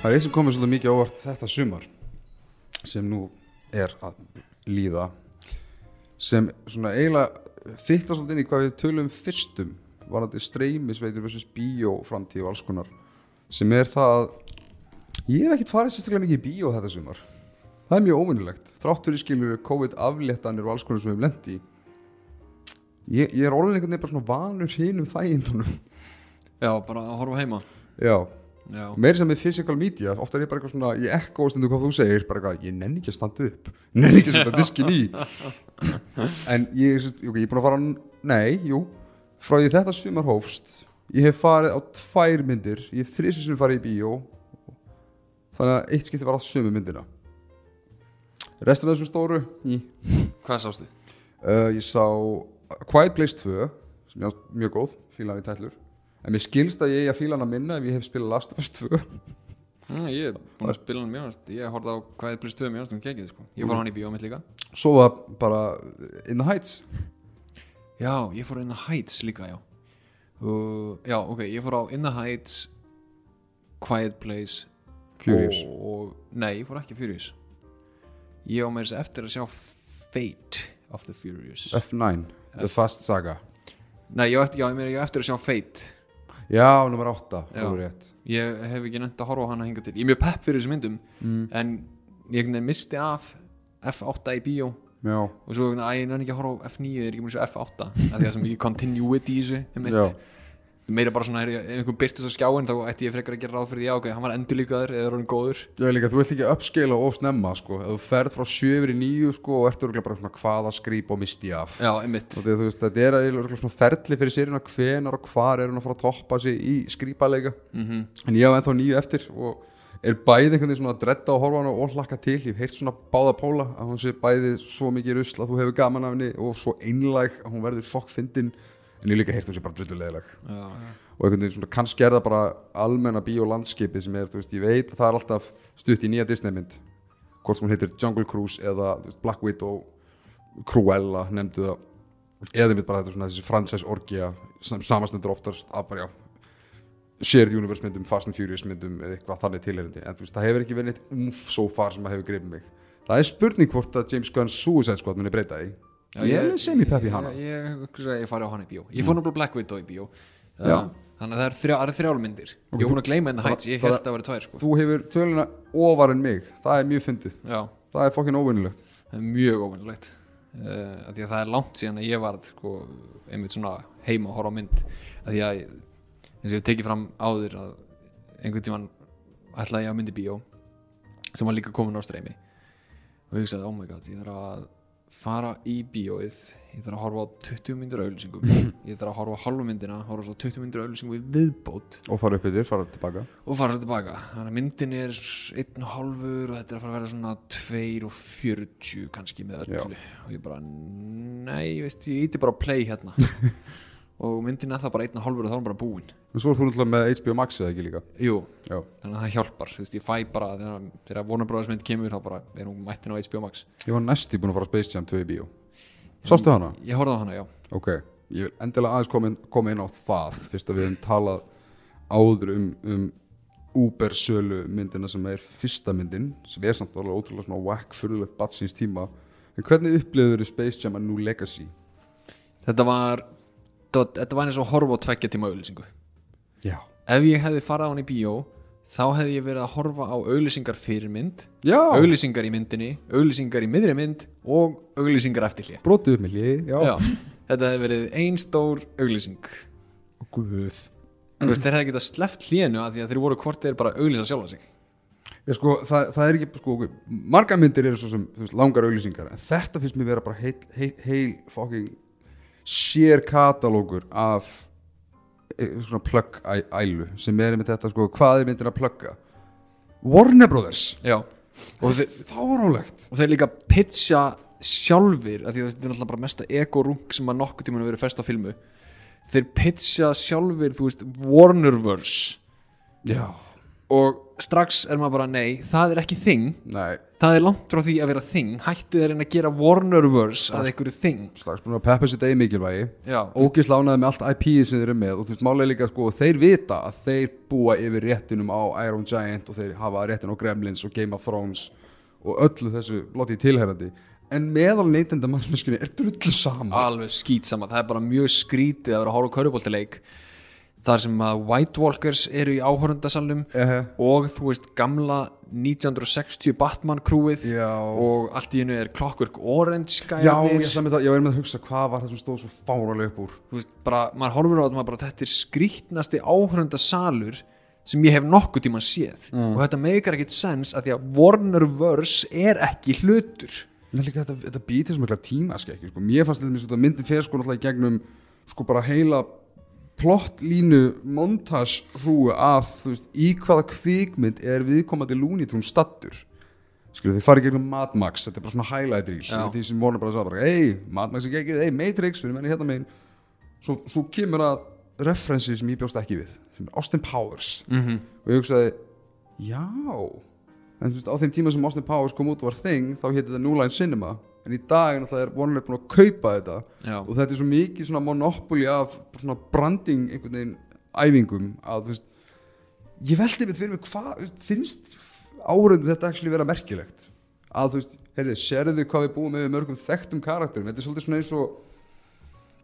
Það er einn sem komið svolítið mikið ávart þetta sumar sem nú er að líða sem svona eiginlega þitta svolítið inn í hvað við tölum fyrstum varandi streymisveitur versus bíóframtíð og alls konar sem er það að ég hef ekkert farið sérstaklega mikið í bíó þetta sumar. Það er mjög óvinnilegt þráttur í skilur COVID afléttanir og alls konar sem við hefum lendi ég, ég er orðin einhvern veginn bara svona vanur hinum þægindunum. Já, bara að horfa heima. Já, meiri sem með physical media ofta er ég bara eitthvað svona, ég ekko stundu hvað þú segir bara eitthvað, ég nenni ekki að standa upp nenni ekki að setja diskin í. En ég, sérst, ok, ég er búin að fara nei, jú, frá því þetta sumar hófst ég hef farið á tvær myndir ég hef þrísum sem farið í bíó þannig að eitt skipti var á sömu myndina. Restur af þessum stóru í, hvað sástu? uh, ég sá Quiet Place 2 sem ég á mjög góð, fílaði tætlur en mér skilst að ég eigi að fíla hana minna ef ég hef spilað Last of Us 2 Mm, ég er búin að spila hann mjög Ég horfði á hvað er plus 2 mjög um kekið sko. Ég fór á hann í bíó mitt líka. Svo var bara In the Heights. Já, ég fór á In the Heights líka, já. Uh, Já, ok, ég fór á In the Heights Quiet Place Furious. og, og, Nei, ég fór ekki Furious. Ég á mér eftir að sjá Fate of the Furious. F9 The Fast Saga. Nei, ég á eftir, eftir að sjá Fate Já, nummer 8 Já. Það var rétt Ég hef ekki nefnt að horfa á hana hinga til Ég er mjög pepp fyrir þessu myndum mm. En ég misti af F8 í bíó Já, og svo æ, ég nenni ekki að horfa á F9 ég er ekki að sjá F8 af því að það er svo mikið continuity í þessu. Meira bara svona, ef einhvern byrtist á skjáin þá ætti ég frekar að gera ráð fyrir því, já ok, hann var endur líkaður eða er hann góður. Ég er líka, þú vilt ekki upscala of snemma sko. Ef þú ferð frá 7 yfir í 9 sko og ert örgulega bara svona hvaða skrýp og misti af. Já, einmitt, og að þú veist, þetta er eiginlega svona ferli fyrir sérina hvenar og hvar er hún að fara að toppa sig í skrýpaleika mm en ég á ennþá nýju eftir og er bæði einhvern veginn svona að dredda og á hana og hlakka til, ég heyrt svona báða póla að hún sé bæði svo mikið rusl að þú hefur gaman af henni og svo einlæg að hún verður fokkfindin en ég líka heyrt að hún sé bara drullulegileg og einhvern veginn svona kannski er það bara almenna bíólandskipið sem er, þú veist, ég veit að það er alltaf stutt í nýja Disney mynd hvort sem hún heitir Jungle Cruise eða veist, Black Widow Cruella nefndu það. Eða mitt bara þetta svona þessi franchise orgia sem samastendur oftast af bara já shared universe myndum, Fast and Furious myndum eða eitthvað þannig tilherindi en þú veist, það hefur ekki verið neitt umf so far sem að hefur gripið mig. Það er spurning hvort að James Gunn's Suicide Squad muni breyta því Já, ég er með semi-pepp í hana ég, ég, ég, ég, ég fari á hana í bíó. Ég fór náttúrulega Black Widow í bíó. Já. uh, þannig að það er, þrjá, er þrjálmyndir ég var búin að gleyma henni hætt, ég held að það væri tvær sko. þú hefur töluna ofar en mig. Það er mjög fyndið, já, það er fokkin óvinnilegt það er mjög óvinnilegt uh, að það er langt síðan að ég var sko, einmitt svona heima að horfa á mynd. Því að eins og ég tekið fram áður að einhvern tímann ætlaði ég að myndi bíó sem var líka komin á streymi. Og ég hugsaði, oh my god, ég þarf að fara í bíóið ég þarf að horfa á 20 myndir auðlýsingum ég þarf að horfa á halvu myndina horfa svo 20 myndir auðlýsingum í viðbót. Og fara upp yfir, fara tilbaka. Og fara tilbaka. Þannig að myndin er einn og halvur og þetta er að fara að vera svona 2 og 40 kannski með öllu. Og ég bara, nei, veist, ég íti bara play hérna og myndin er það bara einn og halvur og þá er hún bara búin. En svo er þú náttúrulega með HBO Max eða ekki líka? Jú, já, þannig að það hjálpar. Veist, ég fæ bara, þegar, þegar vonarbróðarsmynd kemur þá bara er hún mættin á HBO Max. Ég var næsti búin að fara á Space Jam 2 í bíó. Sástu hana? ég horfði á hana, já. Ok, ég vil endilega aðeins koma inn, koma inn á það fyrst að við hefum talað áður um, um Uber sölu myndina sem er fyrsta myndin sem er samt alveg ótrúlega svona whack fyrðulegt batsins tíma. En hvernig upplifður Space Jam að New Legacy? þetta var, þetta, var eins og horfa á tveggja tíma auðlýsingu já, ef ég hefði farið á hann í bíó þá hefði ég verið að horfa á auðlýsingar fyrir mynd já, auglýsingar í myndinni, auglýsingar í miðri mynd og auglýsingar eftir hlje brotið upp með hlið já, þetta hefði verið ein stór auglýsing. Guð. Þú veist, þeir hefði getað sleppt hlénu að því að þeir voru hvort þeir bara auglýsa sjálfa sig. Já, sko, það, það er ekki, sko, ok, margar myndir eru svo sem veist, langar auglýsingar en þetta finnst mér vera bara heil, heil, heil fucking sér katalógur af eh, svona plugg-ælu sem er með þetta, sko, hvað er myndin að plugga? Warner Brothers. Já. Og þeir, fáránlegt. Og þeir líka pitcha sjálfir að því að þetta er náttúrulega bara mesta ego-rung sem að nokkuð tíma verið fest á filmu. Þeir pitcha sjálfir, þú veist, Warnerverse. Já, og strax er maður bara nei, það er ekki þing. Nei, það er langt frá því að vera þing. Hættið er að gera Warnerverse að einhverju þing. Strax búin að peppa sitt eigin mikilvægi. Já, ógisla ánæði með allt IP-ið sem þeir eru með. Og þú veist málega líka sko, þeir vita að þeir búa yfir réttinum á Iron Giant og þeir hafa réttin á Gremlins og Game of Thrones og öllu þessu blóti tilherrandi en meðal neytenda mannsmeskunni er drullu sama. Alveg skýt sama. Það er bara mjög skrítið að vera að horfa á köruboltileik þar sem að White Walkers eru í áhörundasalnum uh, og þú veist gamla 1960 Batman krúið já, og allt í hennu er Clockwork Orange já, ég, gæðir það, ég var með að hugsa hvað var það sem stóð svo fáralega upp úr. Þú veist bara, maður horfir á þetta maður bara þetta er skrítnasti áhörundasalur sem ég hef nokkuð tíma séð. Mm. og þetta meikar ekkit sens að því að Warnerverse er ekki hlutur. Er líka þetta, þetta býtir svo mikla tímaskekki sko. Mér fannst þetta mér myndin fyrir sko náttúrulega í gegnum sko bara heila plottlínu montashrúu af veist, í hvaða kvikmynd er viðkomandi Tunes stattur skilur þið farið gegnum Mad Max þetta er bara svona highlight reel því sem voru bara bara hey, Mad Max er geggið, hey, Matrix við erum enni hérna megin. Svo, svo kemur að referensi sem ég bjóst ekki við sem er Austin Powers. Mm -hmm. og ég hugsaði já. En þú veist á þeim tíma sem Austin Powers kom út og var þing þá hétti þetta New Line Cinema en í dag er Warner búin að kaupa þetta. Já, og þetta er svo mikið svona monopoli af svona branding einhvern veginn æfingum að veist ég veldi við fyrir mig hvað finnst áraunum þetta actually vera merkilegt? Að þú veist, heyrðu, sérðu hvað við búum með mörgum þekktum karakterum, þetta er svolítið svona eins og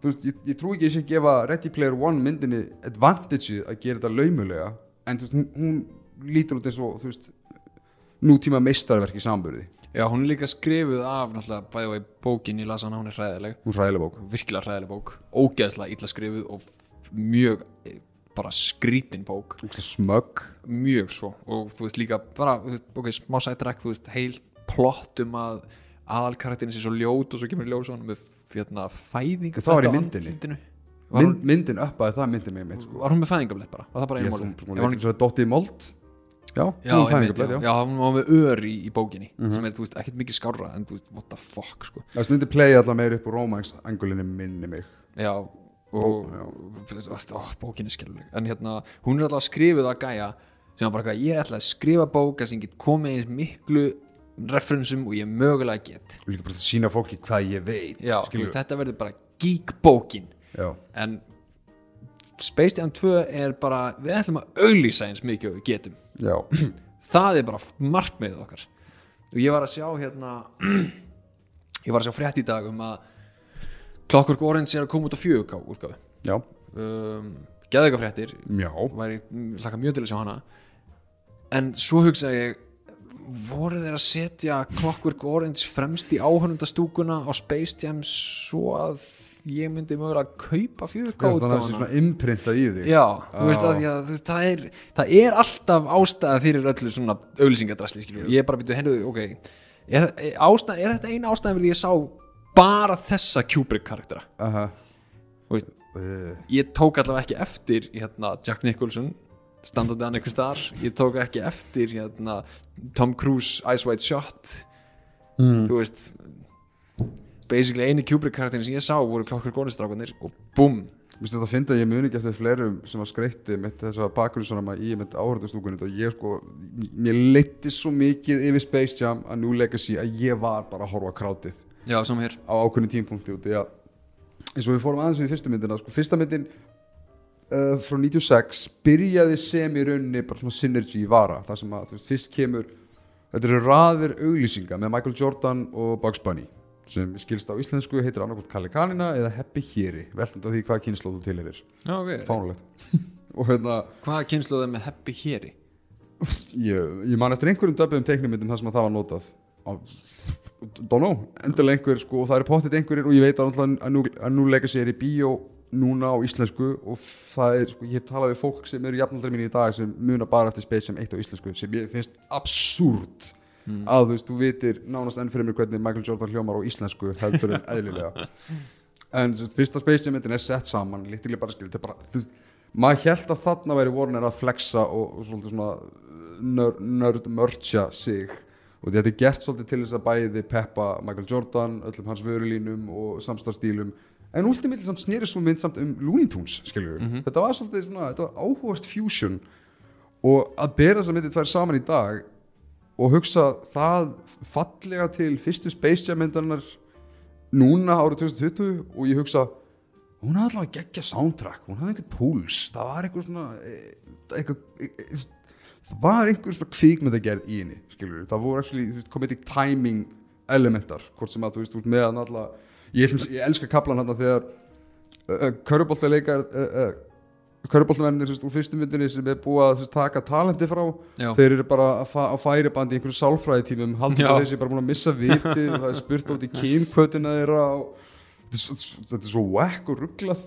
þú veist, ég, ég trú ekki að ég gefa Ready Player One myndinni advantage að gera þetta laumulega en þú veist, hún, hún lítur út eins og þú veist, nútíma meistarverk í samburði, já, hún er líka skrifuð af náttúrulega bæði og í bókin ég las hana, hún er hræðileg. Hún er hræðileg bók. Virkilega hræðileg bók, ógeðslega illa skrifuð og mjög eh, bara skrítin bók. Smögg. Mjög svo. Og þú veist líka bara, veist, ok, smá sættræk þú veist, heil plott um að aðalkarakterin sé svo ljót og svo kemur á hann með hérna fæðing Það var í myndinni. Mynd, myndin uppaði það myndin mig mitt sko. var hún með fæðingablett bara? Var það bara einu Ef hún, hún, Dotti í mold Já, já, einmitt, já, já. hún var með ör í, í bókinni Mhm. sem er, þú veist, ekkert mikið skárra en þú veist, what the fuck, sko. Það myndi playa allar meir upp úr romance-angulinu minni mig. Já, og ó, bókin er skelluleg en hérna, hún er alltaf skrifuð að gæja sem bara ég ætla að skrifa bóka sem get komið eins miklu referensum og ég mögulega get. Og líka bara að sína fólki hvað ég veit já, þú veist, þetta verður bara geek bókin já. en Space Jam 2 er bara við ætlum að auglýsa eins mikið og við getum já, það er bara markmiðið okkar. Og ég var að sjá hérna ég var að sjá frétt í dag um að Clockwork Orange er að koma út á fjögurká útgáfu já, um, geðveika fréttir væri, hlaka mjög til að sjá hana. En svo hugsaði ég voru þeir að setja Clockwork Orange fremst í áhörnundastúkuna á Space Jam svo að ég myndi mögulega að kaupa að það fjögurká svona imprintað í þig. Já, þú veist Já. að, því þú veist, það, er, það er alltaf ástæða fyrir öllu svona auðlýsingadrasli ég er bara byrjuð, hennu, ok. Er, er, ástæð, er þetta eina ástæðan fyrir ég sá bara þessa Kubrick karaktera Aha. Þú veist, Uh, ég tók allavega ekki eftir hérna, Jack Nicholson standandi hann einhvers þar ég tók ekki eftir hérna, Tom Cruise Ice White Shot. Mm. þú veist basically eini Kubrick karakterin sem ég sá voru klokkur gónistrákanir og búm. Mér finnst þetta að finna að ég muni ekki eftir fleirum sem að skreitti mitt þessa bakgrunnsonama í mitt áhörðustúkunni og ég sko, mér leitti svo mikið yfir Space Jam að New Legacy að ég var bara að horfa krátið. Já, sem hér. Á ákveðinu tímpunkti út að eins og við fórum aðeins við fyrstu myndina sko, fyrsta myndin uh, frá 96 byrjaði sem í rauninni bara svona synergy í vara þar sem að þú veist, fyrst kemur þetta eru raðir auglýsinga með Michael Jordan og Bugs Bunny sem skilst á íslensku heitir annarkvæmt Kalli Kanina eða Heppi Héri veltandi á því hvað kynnslóð þú já, okay. fánulegt hérna hvaða kynsluð er með Happy Héri ég, ég man eftir einhverjum döpuðum teiknumyndum þar sem að það var notað. Don't know, endilega einhver sko, og það er pottit einhverjir og ég veit að, nú, að nú leika sér í bíó núna á íslensku og það er, sko, ég hef talað við fólk sem eru jafnaldri mín í dag sem muna bara eftir Jam 1 á íslensku sem ég finnst absúrt að þú veist, þú vitir nánast enn fyrir mér hvernig Michael Jordan hljómar á íslensku heldur en eðlilega. En þú veist, fyrsta Space Jam myndin er sett saman lítilega bara skil, þetta er bara, þú veist maður held að þarna væri Warner að flexa og, og svolítið svona nörd, nörd mörtja sig. Og þetta er gert svolítið til þess að bæði peppa Michael Jordan, öllum hans vörulínum og samstarfstílum en ultimately samt snýri svo mynd samt um Looney Tunes skiljum Mhm. þetta var svolítið svona, þetta var áhugast fusion. Og að bera þessar myndir tvær saman í dag og hugsa það fallega til fyrstu Space Jam myndarinnar núna árið 2020 og ég hugsa hún hafði allavega geggja soundtrack hún hafði einhvern púls, það var einhver svona eh, eitthvað, eh, það var einhver svona kvíkmyndagerð í henni skilur það voru actually comedic timing elementar, hvort sem að þú veist, þú veist með hann alltaf, ég, ég elska kaplan hann þegar uh, uh, uh, körubóltamennir úr fyrstu myndinni sem er búið að taka talenti frá Já. þeir eru bara að fa á færibandi í einhverju sálfræðitímum haldum Já. að þessi bara búin að missa vitið það er spurt út í kynkvötina þeirra og þetta er svo, er whack og rugglað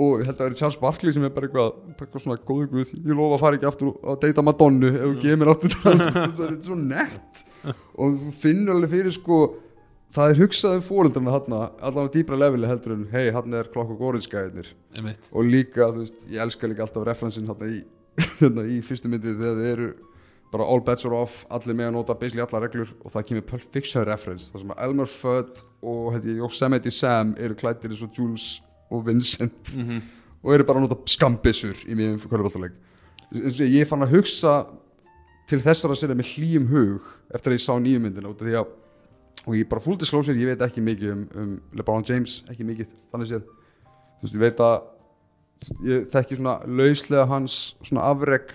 og ég held að það er Charles Barkley sem er bara eitthvað eitthvað svona góðu guð, ég lofa að fara ekki aftur að deyta Madonnu ef þú gefur mér aftur þetta er svo nett og þú finnur alveg fyrir sko það er hugsaði fóreldrarna hann allan á dýbra leveli heldur en hei, hann er klokk og góriðskæðinir og líka, þú veist, ég elska líka alltaf referensin hérna í, hérna í fyrstu myndið þegar þið eru bara all bets are off, allir með að nota basically alla reglur og það kemur Pulp Fiction reference þar sem að Elmer Fudd og ég, Yosemite Sam eru klættir eins og Jules og Vincent mm og eru bara að nota skambissur í mjög kvöldbáttaleg ég, fann að hugsa til þessara sinna með hlýjum hug eftir að ég sá nýju myndina út af því að og ég bara full disclosure, ég veit ekki mikið um, um LeBron James, ekki mikið þannig séð, þú veist, ég veit að ég þekki svona lauslega hans svona afreg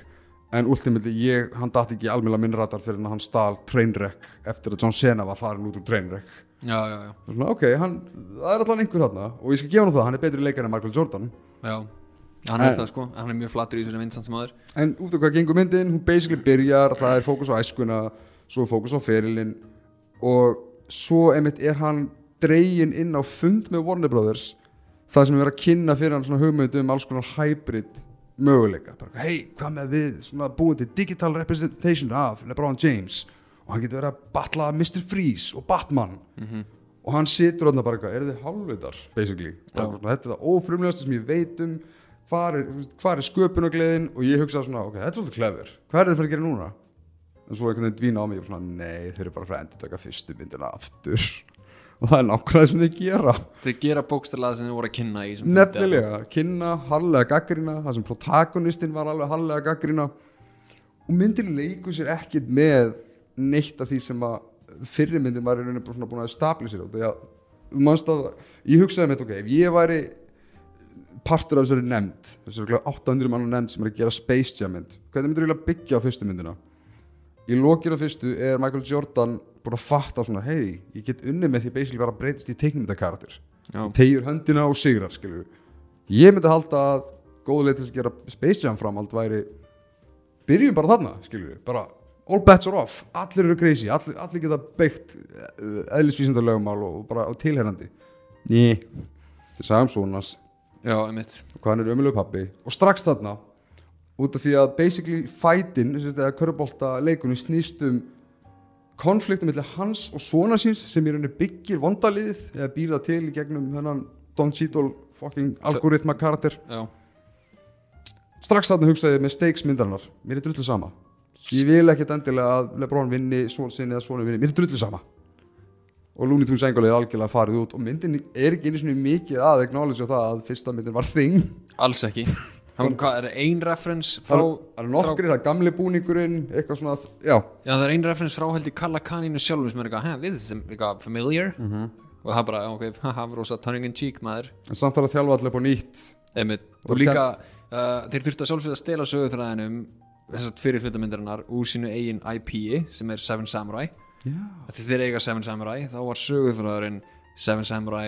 en ultimately ég, hann dætti ekki almennilega minn radar fyrir hann stál trainwreck eftir að John Cena var farin út úr trainwreck. Já, já, já, svona, ok, hann, það er allan einhver þarna og ég skal gefa hann það, hann er betri leikar en Michael Jordan. Já hann er En- það sko, hann er mjög flattur í þessu vinsant sem aður En út af hvað gengur myndin, hún basically byrjar, það er fókus á æskuna, svo fókus á ferilinn og svo einmitt er hann dregin inn á fund með Warner Brothers það sem er verið að kynna fyrir hann svona hugmynd um alls konar hybrid möguleika, bara hei, hvað með við svona búið til digital representation af LeBron James? Og hann getur verið að batla Mr. Freeze og Batman. Og hann situr þarna bara eru þið hálfvitar? Basically, svona, þetta er það ófrumlegasta sem ég veit um. Hvað er, hvað er sköpunagleðin og ég hugsa svona, ok, þetta er svolítið klefur hvað er þið fyrir að gera núna en svo einhvern veginn dvína á mig og svona, nei, þeir eru bara fyrir að endur taka fyrstu myndina aftur. Og það er nákvæmlega sem þeir gera. Þau gera bókstælaða sem þau voru að kynna í nefnilega, kynna, hallega gaggrina það sem protagonistinn var alveg hallega gaggrina og myndin leikur sér ekkit með neitt af því sem að fyrri myndin var í rauninni bara svona búin að stablisera út því að ég hugsaði með þetta, ok, ef ég væri partur af þessari nefnd þessari örugglega 800 mann nefnd sem er að gera Space Jam mynd hvernig myndir þú vilja byggja á fyrstu myndina í lokinu á fyrstu er Michael Jordan búin að fatta svona, hei, ég get unni með því basically bara að breytist í teiknumyndakarakter já, tegjur höndina og sigrar skilur ég myndi halda að góð leið til að gera Space Jam framhald væri byrjum bara þarna skilur bara all bets are off. Allir eru crazy, allir, allir geta byggt eðlisvísindalögumál og bara á tilherrandi ný til sagum svonas já, einmitt. Og hann er ömulegu pappi og strax þarna út af því að basically fightin eða körubolta leikunni snýst um konfliktum millir hans og svona síns sem í rauninni byggir vondaliðið eða býr það til í gegnum hennan Don Cheadle fucking algoritma karakter. Já, strax þarna hugsaði ég með stakes myndarinnar. Mér er drullu sama. Ég vil ekkert endilega að Lebron vinni svon sinni eða svonu vinni, mér er drullu sama. Og Looney Tunes Engel er algjörlega farið út og myndin er ekki einu svona mikið að acknowledge á það að fyrsta myndin var þing alls ekki hann, hvað er ein reference frá það eru nokkri, það er gamli búningurinn eitthvað svona, já, já, það er ein reference frá held í Kalla Kaninu sjálfum sem er eitthvað, hey, this is eitthvað familiar. Mhm. og það bara, ok, haha, rosa turning in cheek maður. En samt þarf að þjálfa allir upp á nýtt. Einmitt. Og líka uh, þeir þurftu að sjálfsögða að stela sögutræðinum þessart fyrir hlutamyndarinnar úr sínu eigin IP sem er Seven Samurai. Já, Þegar þeir eiga Seven Samurai þá var sögutræðurinn Seven Samurai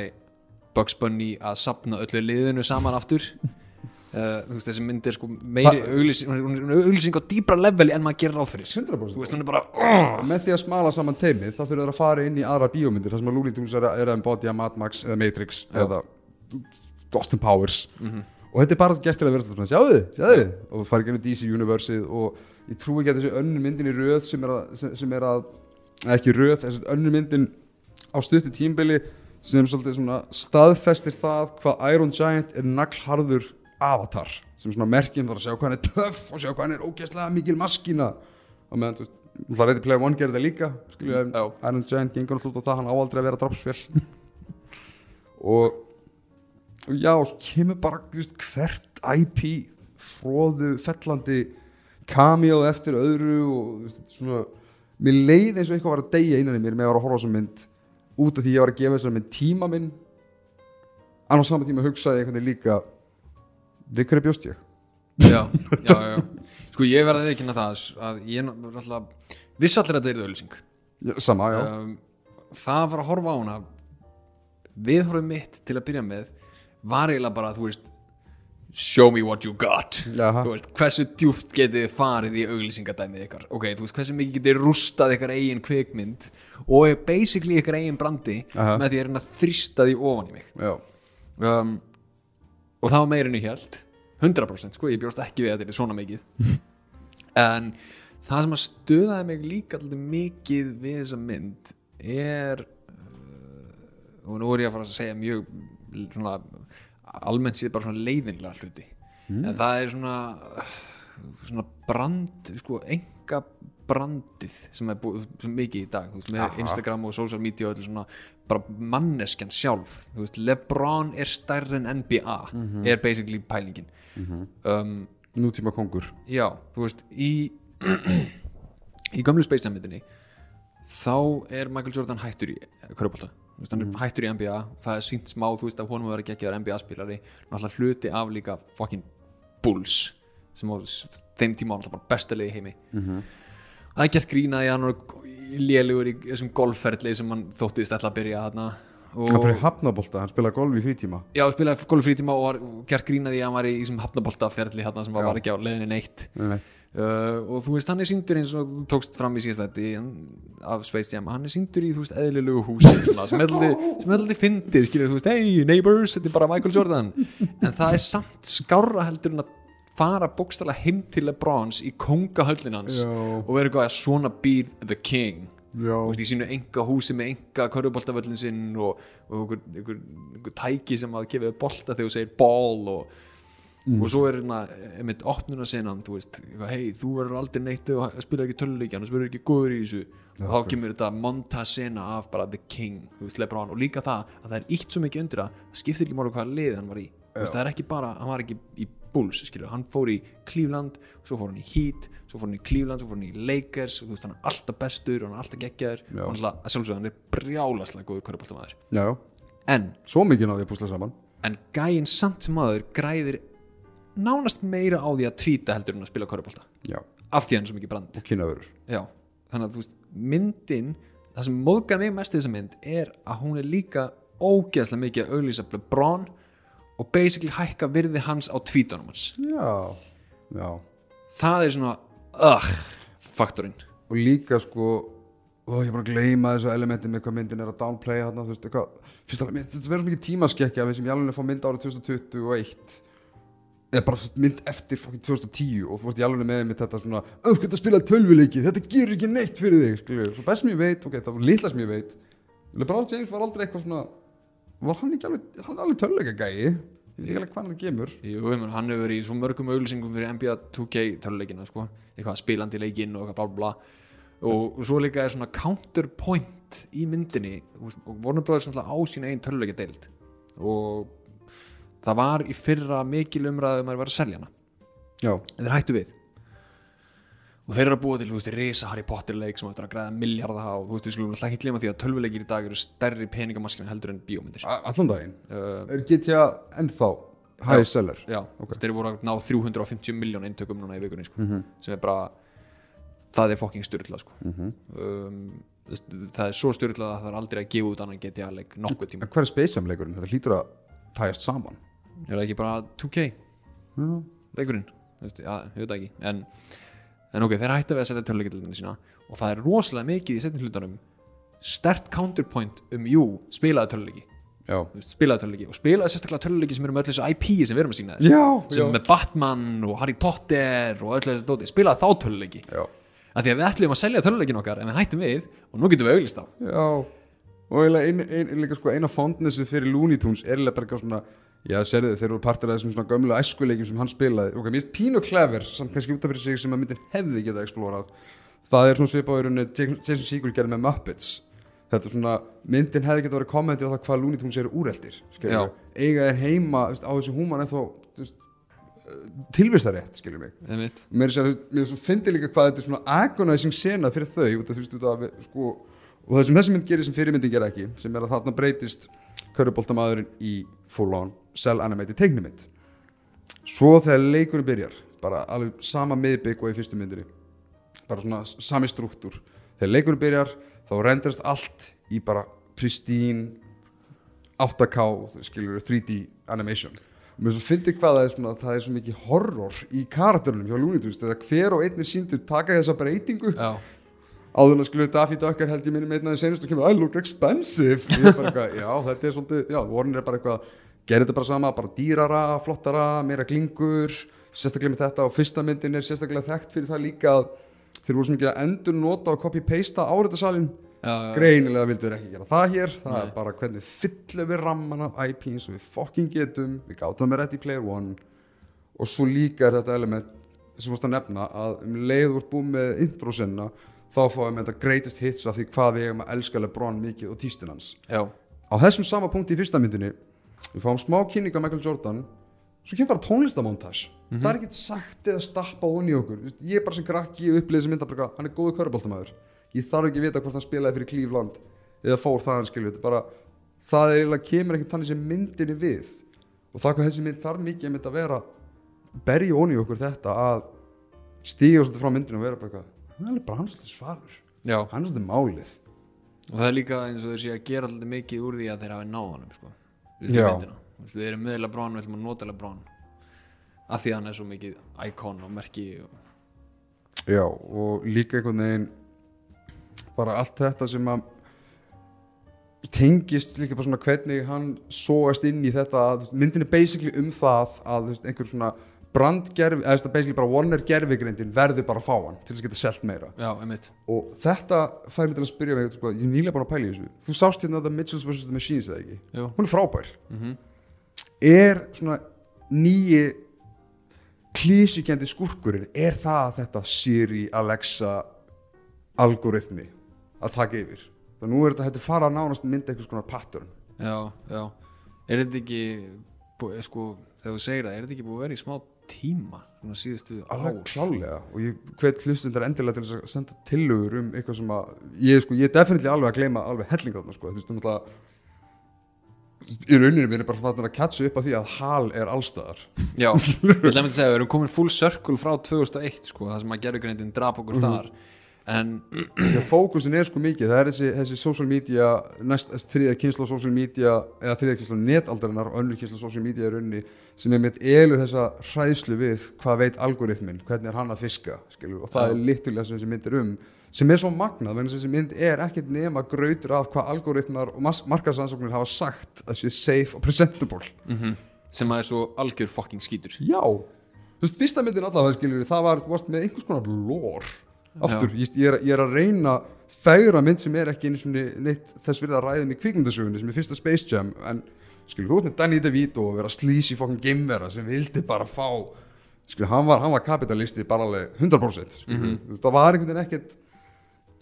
Bugs Bunny að sapna öllu liðinu saman aftur uh, þú veist þessi mynd er sko meiri auglýsing, hún er- auglýsing á dýbra leveli en maður gerir ráð fyrir. Þú 100% veist hún er bara oh! með því að smala saman teimið þá þurfur það að fara inn í aðra bíómyndir þar sem að Looney Tunes er, að embodya Mad Max eða Matrix Já. eða Austin Powers. Og þetta er bara gert til að vera svona, sjáðu, sjáðu. Og inn í DC Universeið og ég trú ekki að þessi önnur myndin í röð sem er að, sem, sem er að ekki röð, þessi önnur myndin á stutti tímbili sem svolítið svona staðfestir það hvað Iron Giant er naglharður avatar sem svona merkjum þar að sjá hvað hann er töff og sjá hvað hann er ógeðslega mikil maskína. Og meðan, þú veist, Það reyndi Player One gerir þetta líka skilju, en Já. Iron Giant gengur náttúrulega út á það hann á aldrei að vera drapsfél og, og já, kemur bara veist, hvert IP fróðu fellandi cameo eftir öðru og veist, svona mér leið eins og eitthvað var að deyja innan í mér með að vera að horfa á þessa mynd út af því ég var að gefa þessar mynd tíma minn. En á sama tíma hugsaði ég einhvern veginn líka við hverju bjóst ég? Já, já, já. Sko ég verði ekki að það að ég náttúrulega vissi allir að þetta er auðlýsing Já, sama, já, um, það var að horfa á hana viðhorfið mitt til að byrja með var eiginlega bara, þú veist show me what you got. Veist, hversu djúft getið farið í auglýsingadæmið ykkar? Ok, þú veist, hversu mikið getið rústað ykkar eigin kvikmynd og basically ykkar eigin brandi Aha. með því að reyna að þrýsta því ofan í mig. Um, og það var ég held 100% sko, ég bjóst ekki við að þetta er svona mikið. En það sem að stöðaði mig líka alltaf mikið við þessa mynd er uh, og nú er ég að fara að segja mjög svona almennt séð bara svona leiðinlega hluti. En það er svona svona brand, sko, enga brandið sem er búið sem mikið í dag, veist, með Aha. Instagram og social media og öllu svona, bara manneskjan sjálf, veist, LeBron er stærri en NBA, er basically pælingin. Um, nútíma kongur. Já, þú veist, í í gömlu Space Jam myndinni þá er Michael Jordan hættur í Körbólta, hann er hættur í NBA það er sínt smá, þú veist, að honum verið ekki að NBA spilari, náttúrulega hluti af líka fucking Bulls sem á þeim tíma var náttúrulega bara besta liði í heimi. Það er gert grínaði hann og lélugur í þessum golfferðli sem hann þóttist ætla að byrja þarna. Hann fyrir hafnabolta, hann spilaði golf í frítíma. Já, spilaði golffrítíma og var gert grínaði að hann var í þessum hafnaboltaferðli þarna sem var, ekki á leiðinni neitt. Uh, og þú veist hann er síndur eins og þú tókst fram í síðast þetta af Space Jam hann er síndur í þú veist eðlilegu húsi svona, sem alltaf alltaf fyndið skilur þú veist hey neighbors þetta er bara Michael Jordan. En það er samt skárra heldur en að fara bókstala heim til Lebrons í kongahöllin hans Já. og vera eitthvað að svona býr the king. Já, Þú veist, í sínu enga húsi með enga körfuboltavöllin sinn og, og einhver, einhver, einhver tæki sem að gefa bolta þegar þú segir ball og, og svo er hérna einmitt opnuna senan, þú veist hei, þú verður aldrei neitt að spila ekki töluleikja annars verður ekki góður í þessu. Og þá kemur þetta monta sena af bara the king, þú veist, Lebron. Og líka það að það er ítt svo mikið undir það það skiptir ekki máli hvaða lið hann var í. Þú veist, það er ekki bara, hann var ekki í Bulls skilur, hann fór í Cleveland svo fór hann í Heat, svo fór hann í Cleveland svo fór hann í Lakers, og þú veist, hann er alltaf bestur og hann er alltaf geggjaður. Já. og hann sjálfsögðu, hann er brjálaslega góður já, en, svo mikið náði að púsla saman. En gæinn samt sem aður græðir nánast meira á því að tvíta heldur en að spila körubálta já, af því hann er svo mikið brand. Og kynnaverur þannig að þú veist, myndin það sem móðgað mig mest í þessa mynd er að hún er líka ógeðslega mikið að auglýsa LeBron og basically hækka virði hans á tvítunum hans. Já, já. Það er svona, ugh, faktorinn. Og líka sko ó, ég er bara að gleyma þessu elementi með hvað myndin er að downplaya þarna, þú veist, eitthvað fyrst mér- þetta verður mikið tímaskekkja við sem ég alveg fá mynd árið 2021 eða bara mynd eftir fucking 2010 og þú vart í alveg með með þetta svona öf, þetta spila tölvuleiki, þetta gerur ekki neitt fyrir þig skilur, svo best sem ég veit, ok, það var litla sem ég veit. LeBron James var aldrei eitthvað svona var hann ekki alveg, hann alveg tölvuleika gæi? Ég veit ekki alveg hvað það kemur. Jú, ég meina, hann hefur verið í svo mörgum auglýsingum fyrir NBA 2K töluleikina sko. eitthvað spilandi leikinn og eitthvað bla bla og svo líka er svona counterpoint í myndinni og Warner Brothers á sín einn töluleikja deild. Og það var í fyrra mikil umræðu um að vera að selja hana. Já, en þeir hættu við og þeir eru að búa til, þú veist, risa Harry Potter leik sem ættir að græða milljarða á. Og þú veist, við skulum alltaf ekki glema því að tölvuleikir í dag eru stærri peningamaskina heldur en bíómyndir. Allan daginn? Uh, er GTA ennþá high seller? Já, okay. þeir voru að ná 350 miljón eintökum núna í vikunni sko, Mhm. sem er bara það er fucking styrla sko. Mhm. um, þú veist, það er svo styrla að það er aldrei að gefa út annan GTA leik nokkuð tíma. En hver er Space Jam leikurinn? Þetta hlýtur að tæjast saman. Er það ekki bara 2K Já, leikurinn, Já, en, ok, þeir hætta við að selja töluleikildinu sína og það er rosalega mikið í setjum hlutunum stert counterpoint um jú, spilaði töluleiki já, spilaði töluleiki og spilaði sérstaklega töluleiki sem eru með öll þessu IP sem við erum að sína þér. Já, sem er með Batman og Harry Potter og öllu þessu dóti, spilaði þá töluleiki já, af því að við ætlum að selja töluleikin okkar en við hættum við og nú getum við auglist á já. Og eiginlega ein, ein, sko eina fondnessi fyrir Looney Tunes er eiginlega bara eitthvað svona Já, sérðu þeir eru partir af þessum svona gömlu æskuleikjum sem hann spilaði. Ok, mér finnst pínu clever, samt kannski út af fyrir sig sem að myndin hefði getað explórað Það er svona svipaður unni Jason Segel gerði með Muppets. Þetta er svona, myndin hefði getað verið kommentir á það hvað Looney Tunes eru úreldir. Eiga er heima, á þessu húman eða þú veist, tilvistarétt, skilur mig. Mér fyndi líka hvað þetta er svona agonizing sena fyrir þau út af út af, sko, og það sem þessi mynd gerir sem fyrirmyndin ger ekki, sem er að þarna breytist köruboltamaðurinn í full on cell animated teiknumynd svo þegar leikurinn byrjar bara alveg sama miðbygg og í fyrstu myndinni bara svona sami struktúr. Þegar leikurinn byrjar þá renderast allt í bara pristine 8K, skilur 3D animation. Mér svo fyndi hvað það er svona það er svo mikið horror í karakterunum hjá Looney Tunes þegar hver og einn er síndur taka þessa breytingu. Já, áður en að skilur Daffy Ducker held ég minni með einnaði senast og kemur I look expensive. Ég er bara eitthvað, já þetta er svolítið já, Warner er bara eitthvað, gerir þetta bara sama bara dýrara, flottara, meira glingur sérstaklega með þetta. Og fyrsta myndin er sérstaklega þekkt fyrir það líka að þeir voru svo mikið að endur nota og copy-pasta já, greinilega vildu þeir ekki gera það hér. Það Nei. er bara hvernig fyllum við ramman af IP eins og við fucking getum. Við gátum með í Player One. Og svo líka er þetta element sem vorst að nefna að um leið úr búið með introsenna þá fáum við þetta greatest hits af því hvað við eigum að elska Lebron mikið og tístin hans. Já, á þessum sama punkti í fyrsta myndinni við fáum smá kynning af Michael Jordan svo kemur bara tónlistamóntas það er ekkert sagt eða stappa onni í okkur. Ég er bara sem krakki upplýði sem mynda bara, hann er góðu köruboltamæður ég þarf ekki að vita hvort hann spilaði fyrir Cleveland eða fór þaðan skilju þetta er bara, það er eiginlega kemur ekkert þannig sem myndinni við. Og það hvað þessi mynd þarf mikið að mynda að vera berja onni í okkur þetta að stíga svolítið frá myndinu og vera bara hann er bara hann svolítið svarur. Já. Hann er svolítið málið. Og það er líka eins og þeir sé að gera alltaf mikið úr því að þeir hafi náð honum sko. Við erum með Lebron, við ætlum að nota Lebron. Af því að hann er svo mikið íkon og merki og... Já, og líka einhvern veginn bara allt þetta sem að tengist líka bara svona hvernig hann sóast inn í þetta myndin er basically um það að einhver svona brandgerfi, eða þú veist, basically bara Warner gerfigreindin verður bara að fá hann til þess að geta selt meira. Já, einmitt. Og þetta fær mig til að spyrja mig sko, ég er nýlega búin að pæla í þessu. Þú sást hérna The Mitchells vs. The Machines eða ekki? Jú. hún er frábær. Mm er svona nýji klísikendi skurkurinn er það þetta Siri, Alexa algoritmi að taka yfir? Þannig nú er þetta hætti fara að nánast mynda einhvers konar pattern. Já, já. Er þetta ekki bú- sko, þegar þú segir það, er þetta ekki búið að vera í smá tíma svona síðustu alveg klálega og ég hvet hlustundar endilega til að senda tillögur um eitthvað sem að ég, sko, ég er definitíli alveg að gleyma alveg hellinga þarna sko. þú veist, um alltaf í rauninu við erum bara að catcha upp á því að hal er allstaðar já, ég ætla að að segja, við erum komin full circle frá 2001 sko, það sem að gerðugreindin drap okkur þar. En að fókusin er sko mikið. Það er þessi, þessi social media næst þriða kynsla social media eða þriða kynsla netaldarinnar og önnur kynsla social media er unni sem er mitt elur þessa hræðslu við hvað veit algoritminn, hvernig er hann að fiska skilur, og það Já. er litulega sem þessi mynd er um sem er svo magnað, að þessi mynd er ekkert nema grautur af hvað algoritmar og markaðsansóknir hafa sagt að sé safe og presentable. Mm sem að er svo algjör fucking skítur. Já, þú veist, fyrsta myndin allavega skilur það var, varst með einhvers konar lore aftur, ég, ég, er, ég er að reyna fegra mynd sem er ekki neitt þess við að ræðum í kvikmyndasögunni sem er fyrsta Space Jam, en skilur þú ert með Danny DeVito og vera slísi fokkin geimvera sem vildi bara fá skilur, hann var, hann var kapitalisti bara alveg 100% skilur, mm -hmm. það var einhvern veginn ekkert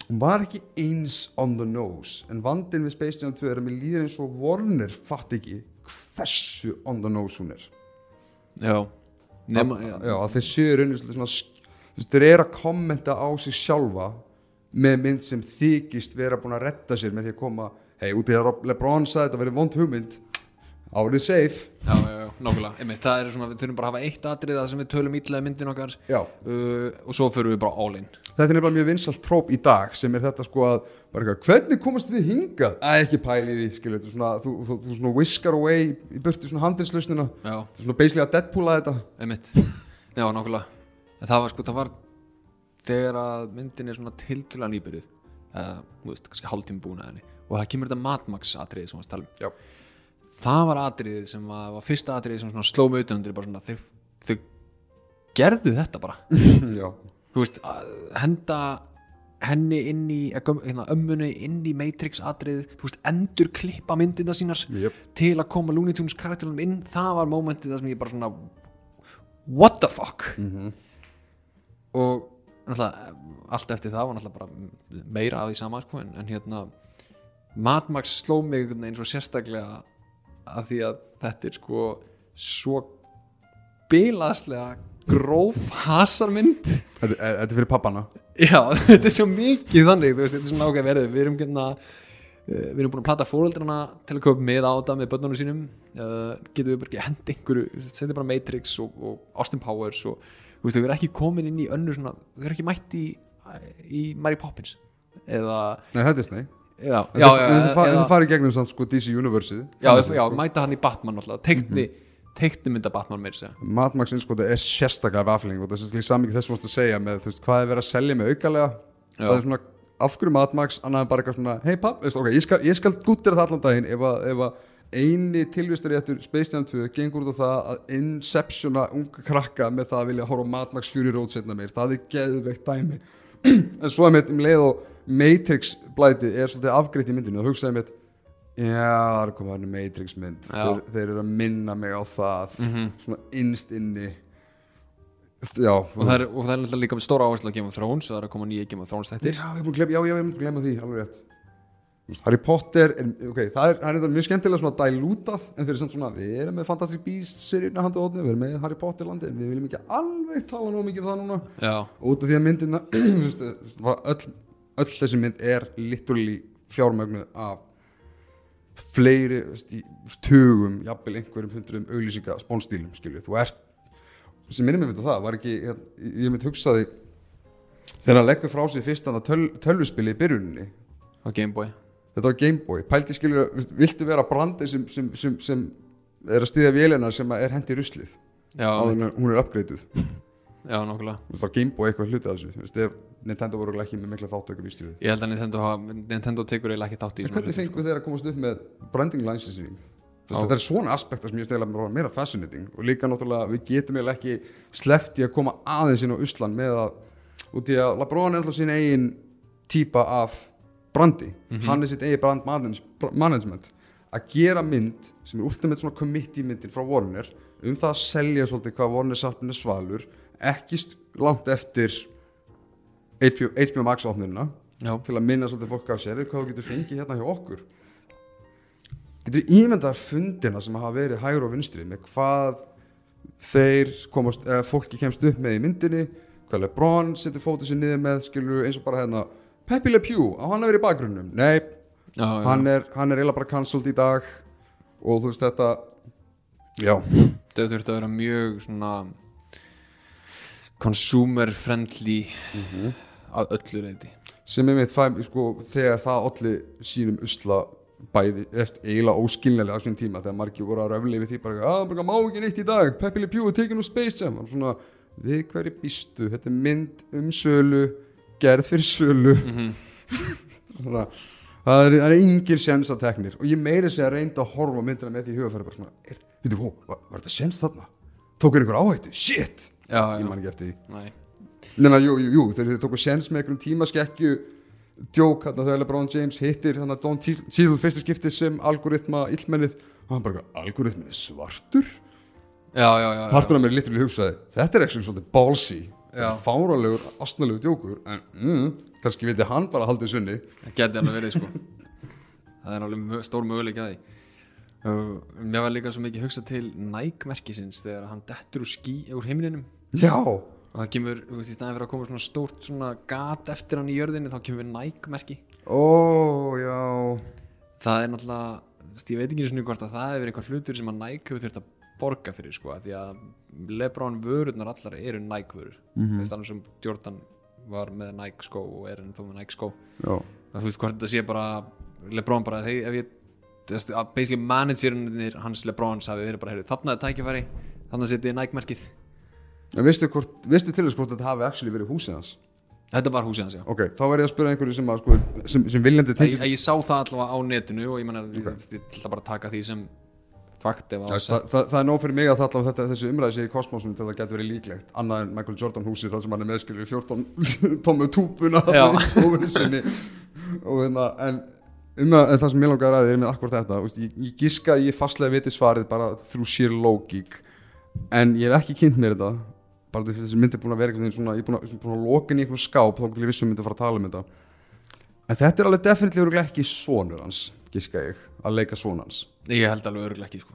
hún var ekki eins on the nose en vandinn við Space Jam 2 er að mér líður eins og Warner fatt ekki hversu on the nose hún er. Já, nema já, já, að þeir séu rauninu svolítið svona þeir eru að kommenta á sig sjálfa með mynd sem þykist vera búin að retta sér með því að koma hei, út í það Lebron sagði þetta verið vond hugmynd árið safe. Já, já, nákvæmlega. Það er svona, við þurfum bara að hafa eitt atrið það sem við tölum ítlaði myndin okkar uh, og svo förum við bara all in. Þetta er nefnilega mjög vinsalt tróp í dag sem er þetta sko að bara eitthvað, hvernig komast við hingað? Æ, ekki pæli því, er svona, þú, þú, þú svona whiskar away í burtu svona handinslausnina svona basically að Deadpoola þetta. Einmitt. Já, nákvæmlega, það var sko, það var þegar að myndin er svona tiltöla nýbyrjuð uh, kannski hálftíma búin að henni. Og það kemur þetta matmaks atriði sem var að tala um. Já, það var atriðið sem var, var fyrsta atriðið sem sló mig utan undir bara svona, þau, þau gerðu þetta bara þú veist, að henda henni inn í að hérna, ömmunni inn í Matrix atrið þú veist, endur klippa myndina sínar Jöp. til að koma Looney Tunes karakterunum inn það var mómentið það sem ég bara svona what the fuck Mhm. og náttúrulega allt eftir það var náttúrulega bara meira af því sama sko, en, en hérna Mad Max sló mig veginn svo sérstaklega að því að þetta er sko svo bilaðslega gróf hasarmynd. Þetta, þetta er fyrir pappana. Já, þetta er svo mikið þannig veist, þetta er svona ágæð verið við erum getna við erum búin að plata fóröldrana til að köpa með á þetta með börnunum sínum. Uh, getum við bara ekki hendi einhverju sendið bara Matrix og, og Austin Powers og veist, þau eru ekki komin inn í önnur svona, þau eru ekki mætt í í Mary Poppins. Eða, Nei, þetta er snei já, En já, en það farið gegnum samt sko DC Universe já, já, mæta hann í Batman alltaf, teikni teikni mynda Batman meira segja. Mad Max innskoti er sérstaklega baffling og það er saman þess að mást að segja með þú veist, hvað er verið að selja með aukalega? Það er svona, af hverju Mad Max annað en bara eitthvað svona, hei papp, okay, ég skal, ég skal gúttir það allan daginn ef að, ef að eini tilvistur réttur Space Jam 2 gengur út á það að inceptiona unga krakka með það að vilja horfa á Mad Max Fury Road setna meir, það er geðveikt dæmi. En svo er mitt um leið og Matrix blæti er svolítið afgreitt í myndinu og hugsaði mitt já, það er komið hann Matrix mynd Já. þeir, þeir eru að minna mig á það Mhm. svona innst inni. Já, og það er, og það er líka með stóra áherslu að Game of Thrones og það er að koma nýja Game of Thrones já, þettir gleyma, já, já, ég að gleyma því, alveg rétt. Harry Potter, er, ok, það er, það er mjög skemmtilega svona dælútað en þeir eru svona, við erum með Fantastic Beasts seríuna handu ótni, við erum með Harry Potter landi en við viljum ekki alveg tala nú mikið um það núna. Já, og út af því að myndina öll, öll þessi mynd er literally fjármögnuð af fleiri í tugum, jafnvel einhverjum hundruðum auglýsinga spónstílum, skilju, þú ert sem minnum við það, var ekki ég, ég mynd hugsaði þegar hann leggur frá sig fyrst hann að töl, tölvuspili í byrjuninni. Á Gameboy þetta var Gameboy, pælti skilur viltu vera brandi sem, sem, sem, sem er að stýðja vélina sem að er hendi ruslið? Já, á er, hún er uppgreituð já, nokkulega Gameboy eitthvað hluti af þessu Þú veist, ef Nintendo voru ekki með mikla þáttökum í stjóðu ég held að Nintendo, hafa- Nintendo tekur eiginlega ekki þátt í en hvernig hlutum, fengu þeir að komast upp með branding licensing? Þetta er svona aspektar sem ég stela meira, meira fascinating og líka náttúrulega við getum eiginlega ekki sleppt í að koma aðeins inn á Usland með að út í að LeBron er alltaf sín eigin típa af brandi. Hann er sitt eigin brand manage- management. Að gera mynd sem er ultimate svona committee myndin frá Warner um það að selja svolítið hvað Warner sarpin er svalur ekki langt eftir HBO, HBO Max opnuna já, til að minna svolítið fólk af sér hvað þú getur fengið hérna hjá okkur. Getur ímyndar fundina sem hafa verið hægur og vinstri með hvað þeir komast, eða fólki kemst upp með í myndinni hvað Lebron setur fótið sér niður með skilur eins og bara hérna Pepe Le Pew, á hann að vera í bakgrunnum? Nei, já, já. hann er, hann er eiginlega bara cancelled í dag og þú veist þetta já, þau þurftu að vera mjög svona consumer friendly að öllu reyti sem er mitt fæm, sko, þegar það allir sínum usla bæði eftir eiginlega óskilnilega á svona tíma þegar margir voru að röfli við því bara að bara má ekki neitt í dag, Pepe Le Pew er tekin úr Space Jam. Og svona, við hverju býstu? Þetta er mynd um sölu gerð fyrir sölu. Svona, það er, það er engin sens að teknir. Og ég meiri sig að reynda að horfa myndina með því í hugafæri bara svona, er, veitu, hó, var, var þetta sens þarna? tók er ykkur áhættu, shit! Já, ég man ekki eftir því. Næ Nei, jú, jú, jú, þeir, tóku séns með einhverjum tímaskekkju djók hérna þegar LeBron James hittir hérna Don Cheadle fyrsta skipti sem algoritma illmennið. Og hann bara, algoritmin er svartur? Já, já, já, partur af mér litur hugsaði, þetta er ekki svolítið ballsy Já. fáralegur, astnalegur djókur. En mm, kannski viti hann bara haldið sunni. Það geti alveg verið sko. Það er alveg stór möguleik að því. Uh, mér var líka svo mikið hugsað til Nike merkisins þegar hann dettur úr skí úr heimininum já, og það kemur, þú veist, í staðin fyrir að koma svona stórt svona gat eftir hann í jörðinni þá kemur Nike merki ó, já. Það er náttúrulega, þú veist, ég veit ekki svona hvort að það hefur eitthvað hlutur sem að Nike hefur þurft að borga fyrir sko, því að Lebron vörurnar allar eru Nike vörur Mhm. þú veist, annars sem Jordan var með Nike skó og er ennþá með Nike skó. Já, að þú veist hvort þetta sé bara Lebron bara, þegar ef ég basically managerinnir hans Lebrons hafi verið bara, heyrðu, þarna er tækifæri þarna setið Nike merkið en veistu, hvort, veistu til þess hvort þetta hafi actually verið húsið hans? Þetta var húsið hans, já. Ok, þá verð ég að spyrja einhverju sem, að, sko, sem, sem viljandi ég, tengist ég sá það allavega á netinu og ég menna, okay. ég, ég ætla bara að taka því sem fakt ef Já, að það, það, það er nóg fyrir mig að það allavega þetta, þessi umræði sé í kosmosinu til það getur verið líklegt annað en Michael Jordan húsi þar sem hann er meðskilur 14 tómu túpuna hérna, en um að, en það sem ég langar að er með akkur þetta veist, ég, ég giska að ég fastlega viti svarið bara þrú sér lógík en ég hef ekki kynnt mér þetta bara þessi mynd er búin að vera einhvern veginn svona ég er búin að, búin að loka inn í einhvern skáp þá til ég vissum myndi að fara að tala um þetta. En þetta er alveg definitílega ekki sonur hans giska ég, að leika son hans. Ég held alveg örgulega ekki sko.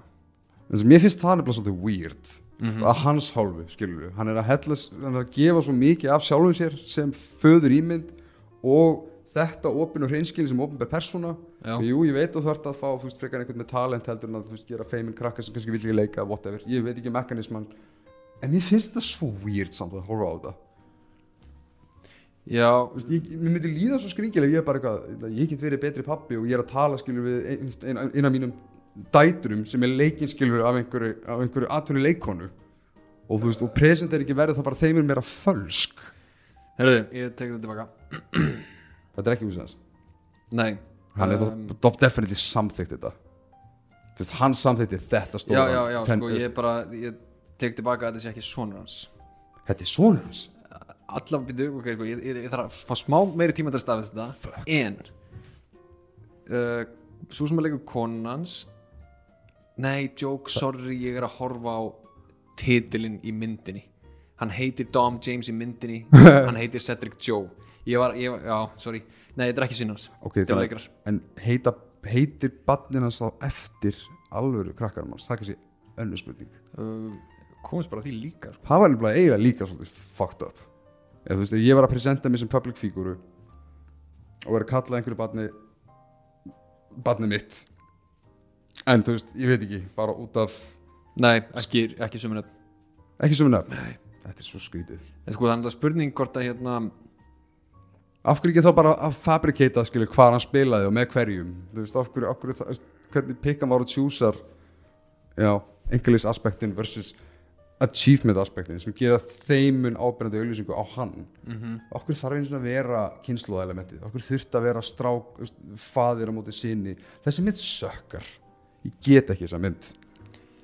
en mér finnst það nefnilega svolítið weird Mhm. að hans hálfu, skilur við hann er að, hella, hann er að gefa svo mikið af sjálfum sér sem föður ímynd og þetta opin og hreinskilin sem opinber persóna. Jú, ég veit að þú ert að fá veist, frekar einhvern með talent heldur en að þú veist, gera feimin krakkar sem kannski vil ekki leika, whatever. Ég veit ekki mekanisman en ég finnst þetta svo weird samt að horfa á þetta. Já, Þú veist, ég, mér myndi líða svo skringilega ég er bara eitthvað, ég get verið betri pappi og ég er að tala skilur við ein, ein, ein af mínum dæturum sem er leikinn skilur af einhverju, af einhverju atvinni leikonu og þú veist, og present er ekki verið það bara þeim er meira fölsk. Herruðu, ég tek þetta tilbaka. Þetta er ekki úsins Nei. Hann er um, top definitely samþykkt þetta. Hann samþykti þetta Já, stóra já, já, sko, ég bara Ég tek tilbaka að þetta sé ekki sonur hans. Þetta er svona hans? Alla býtu, ok, sko, ég, ég, ég þarf að fá smá meiri tíma til að stafist þetta. En uh, Svo sem að leikur konan hans Nei, joke, sorry, ég er að horfa á titilinn í myndinni. Hann heitir Dom James í myndinni Hann heitir Cedric Joe. Ég var, ég var, já, sorry. Nei, þetta er ekki sinna hans. Ok, Þetta er leikrar en heita, heitir barnin hans þá eftir alvöru krakkarum hans? Það er kannski önnur spurning. Uh, Komist bara því líka, sko. Það var nefnilega eiginlega líka svolítið fucked up. Ef þú veist, ef ég var að presenta mig sem public fíguru og verið að kalla einhverju barni barni mitt. En þú veist, ég veit ekki bara út af, Nei, ekki, ekki sömur ekki sem nefn þetta er svo skrítið. En sko, þannig að spurning hvort að hérna af hverju ekki þá bara að fabricata skilju hvað hann spilaði og með hverjum? Þú veist, af hverju, af hverju það, hvernig pikkan var að tjúsar já, English aspektin versus achievement aspektin sem gera þeimun ábyrjandi auðlýsingu á hann. Mm okkur þarf eins og að vera kynnslóðelementið okkur þurft að vera strák faðir á móti sinni þessi mynd sökkar. Ég get ekki þessa mynd.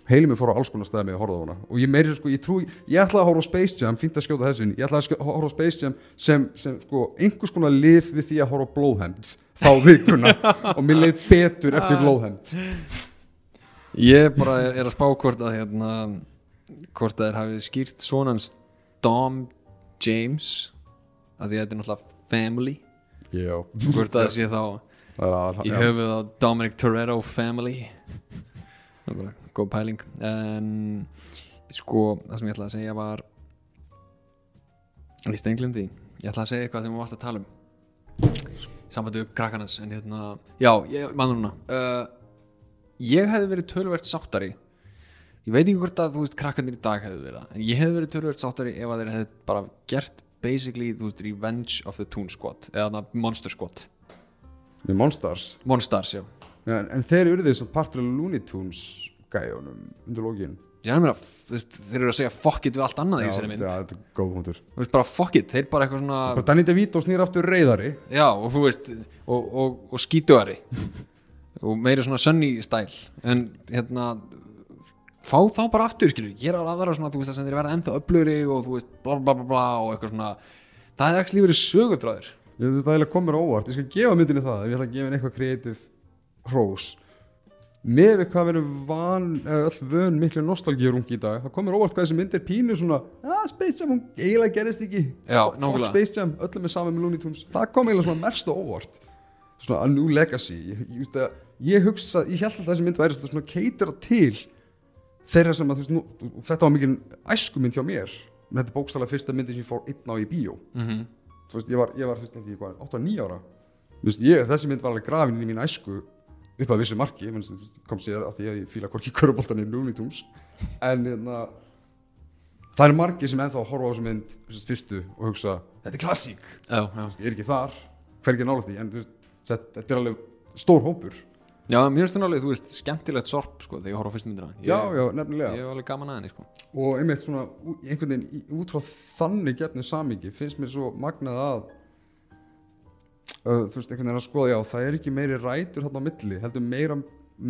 Heilum mig fór á alls konar stæði með að horfa á hana. Og ég meiri sko, ég trú, ég ætla að horfa á Space Jam fínt að skjóta þessu inn, ég ætla að horfa á Space Jam sem, sem sko, einhvers konar lif við því að horfa á Blóðhemd þá vikuna. Og mér leið betur eftir Blóðhemd. Ég bara er, er að spá hvort að hérna hvort að þeir hafi skýrt svonans Dom James að því að þetta er náttúrulega family. Já, hvort að það sé þá það er í höfuð á Dominic Toretto family. Það er góð pæling. En sko það sem ég ætlaði að segja var ég stenglundi ég ætlaði að segja eitthvað sem við varst að tala um. Við krakkarnas en hérna, já, ég mann núna. Uh, ég hefði verið tölvert sáttari ég veit ekki hvort að þú veist krakkarnir í dag hefði verið það en ég hefði verið tölvert sáttari ef að þeir hefði bara gert basically, þú veist, Revenge of the Toon Squad eða þarna Monster Squad. Með Monstars? Monstars, já. Já, en, en þeir eru því partur af Looney Tunes gæjónum undir lógin Já, ég meina, þeir eru að segja fuck it við allt annað í þessari mynd. já, þetta er góð punktur. Þú veist, bara fuck it, þeir bara eitthvað svona bara Danny DeVito snýr aftur reyðari Já, og þú veist, og, og, og skítuari. Og meiri svona sunny stæl en hérna fá þá bara aftur, skilur, gera aðra svona, þú veist, að sem þeir verða ennþá öflugri og þú veist, bla bla bla bla og eitthvað svona. Það hefði ekki verið sögutráður Ég þetta eiginlega komur óvart, ég skal gefa myndinni það ef ég ætla að gefa henni eitthvað kreatív hrós. Með við hvað verður van eða öll vön miklu nostalgíur ungi í dag það komur óvart hvað þessi mynd er pínu svona að Space Jam, hún eiginlega gerðist ekki. Já, nákvæmlega. Space Jam, öllum er saman með Looney Tunes. Það kom eiginlega á óvart. Svona a new legacy. Ég, ég, ég, hugsa, ég held að þessi mynd væri svona keitira til þeirra sem að þú veist, nú, þetta var mikil æskumynd hjá mér. En þetta er bókstæðlega fyrsta myndi sem ég fór einn á í bíó. Mm -hmm. þú veist, ég var, ég var fyrst ekki, hvað, 8-9 ára. Þú veist, ég, þessi mynd var alveg grafin í mín æsku upp að vissu marki, menn sem kom sér að því að ég fíla hvorki köruboltan í Tunes. En hérna það er margi sem ennþá horfa á þessu mynd veist, fyrstu og hugsa, þetta er klassík. Já, já. Ég er ekki þar, hvergi nálægt því? En þetta er alveg stór hópur Já, mér finnst það alveg, þú veist, skemmtilegt sorp sko, þegar ég horf á fyrstu myndina. Ég, já, já, nefnilega. Ég hef alveg gaman að henni, sko. Og einmitt svona einhvern veginn út frá þannig getnu samingi finnst mér svo magnað að uh, þú veist einhvern veginn að skoða já það er ekki meiri rætur þarna á milli heldur meira,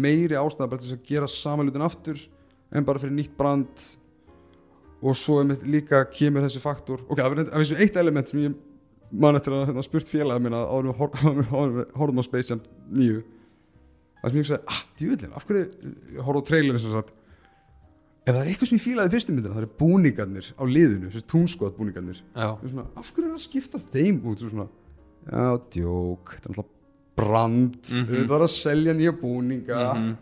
meiri ástæða bara til þess að gera samanlutin aftur en bara fyrir nýtt brand. Og svo einmitt líka kemur þessi faktor ok, það þessu eitt element sem ég man eftir að hérna, spurt félaga það sem ég sagði, ah, djúvillin, af hverju ég horfði á trailerinn sem sagt? Ef það er eitthvað sem ég fílaði í fyrstu myndina það eru búningarnir á liðinu, þessi túnskot búningarnir Ég svona, af hverju er að skipta þeim út? Svo svona, já, djók þetta er alltaf brand. Mhm. það er að selja nýja búninga. Mhm.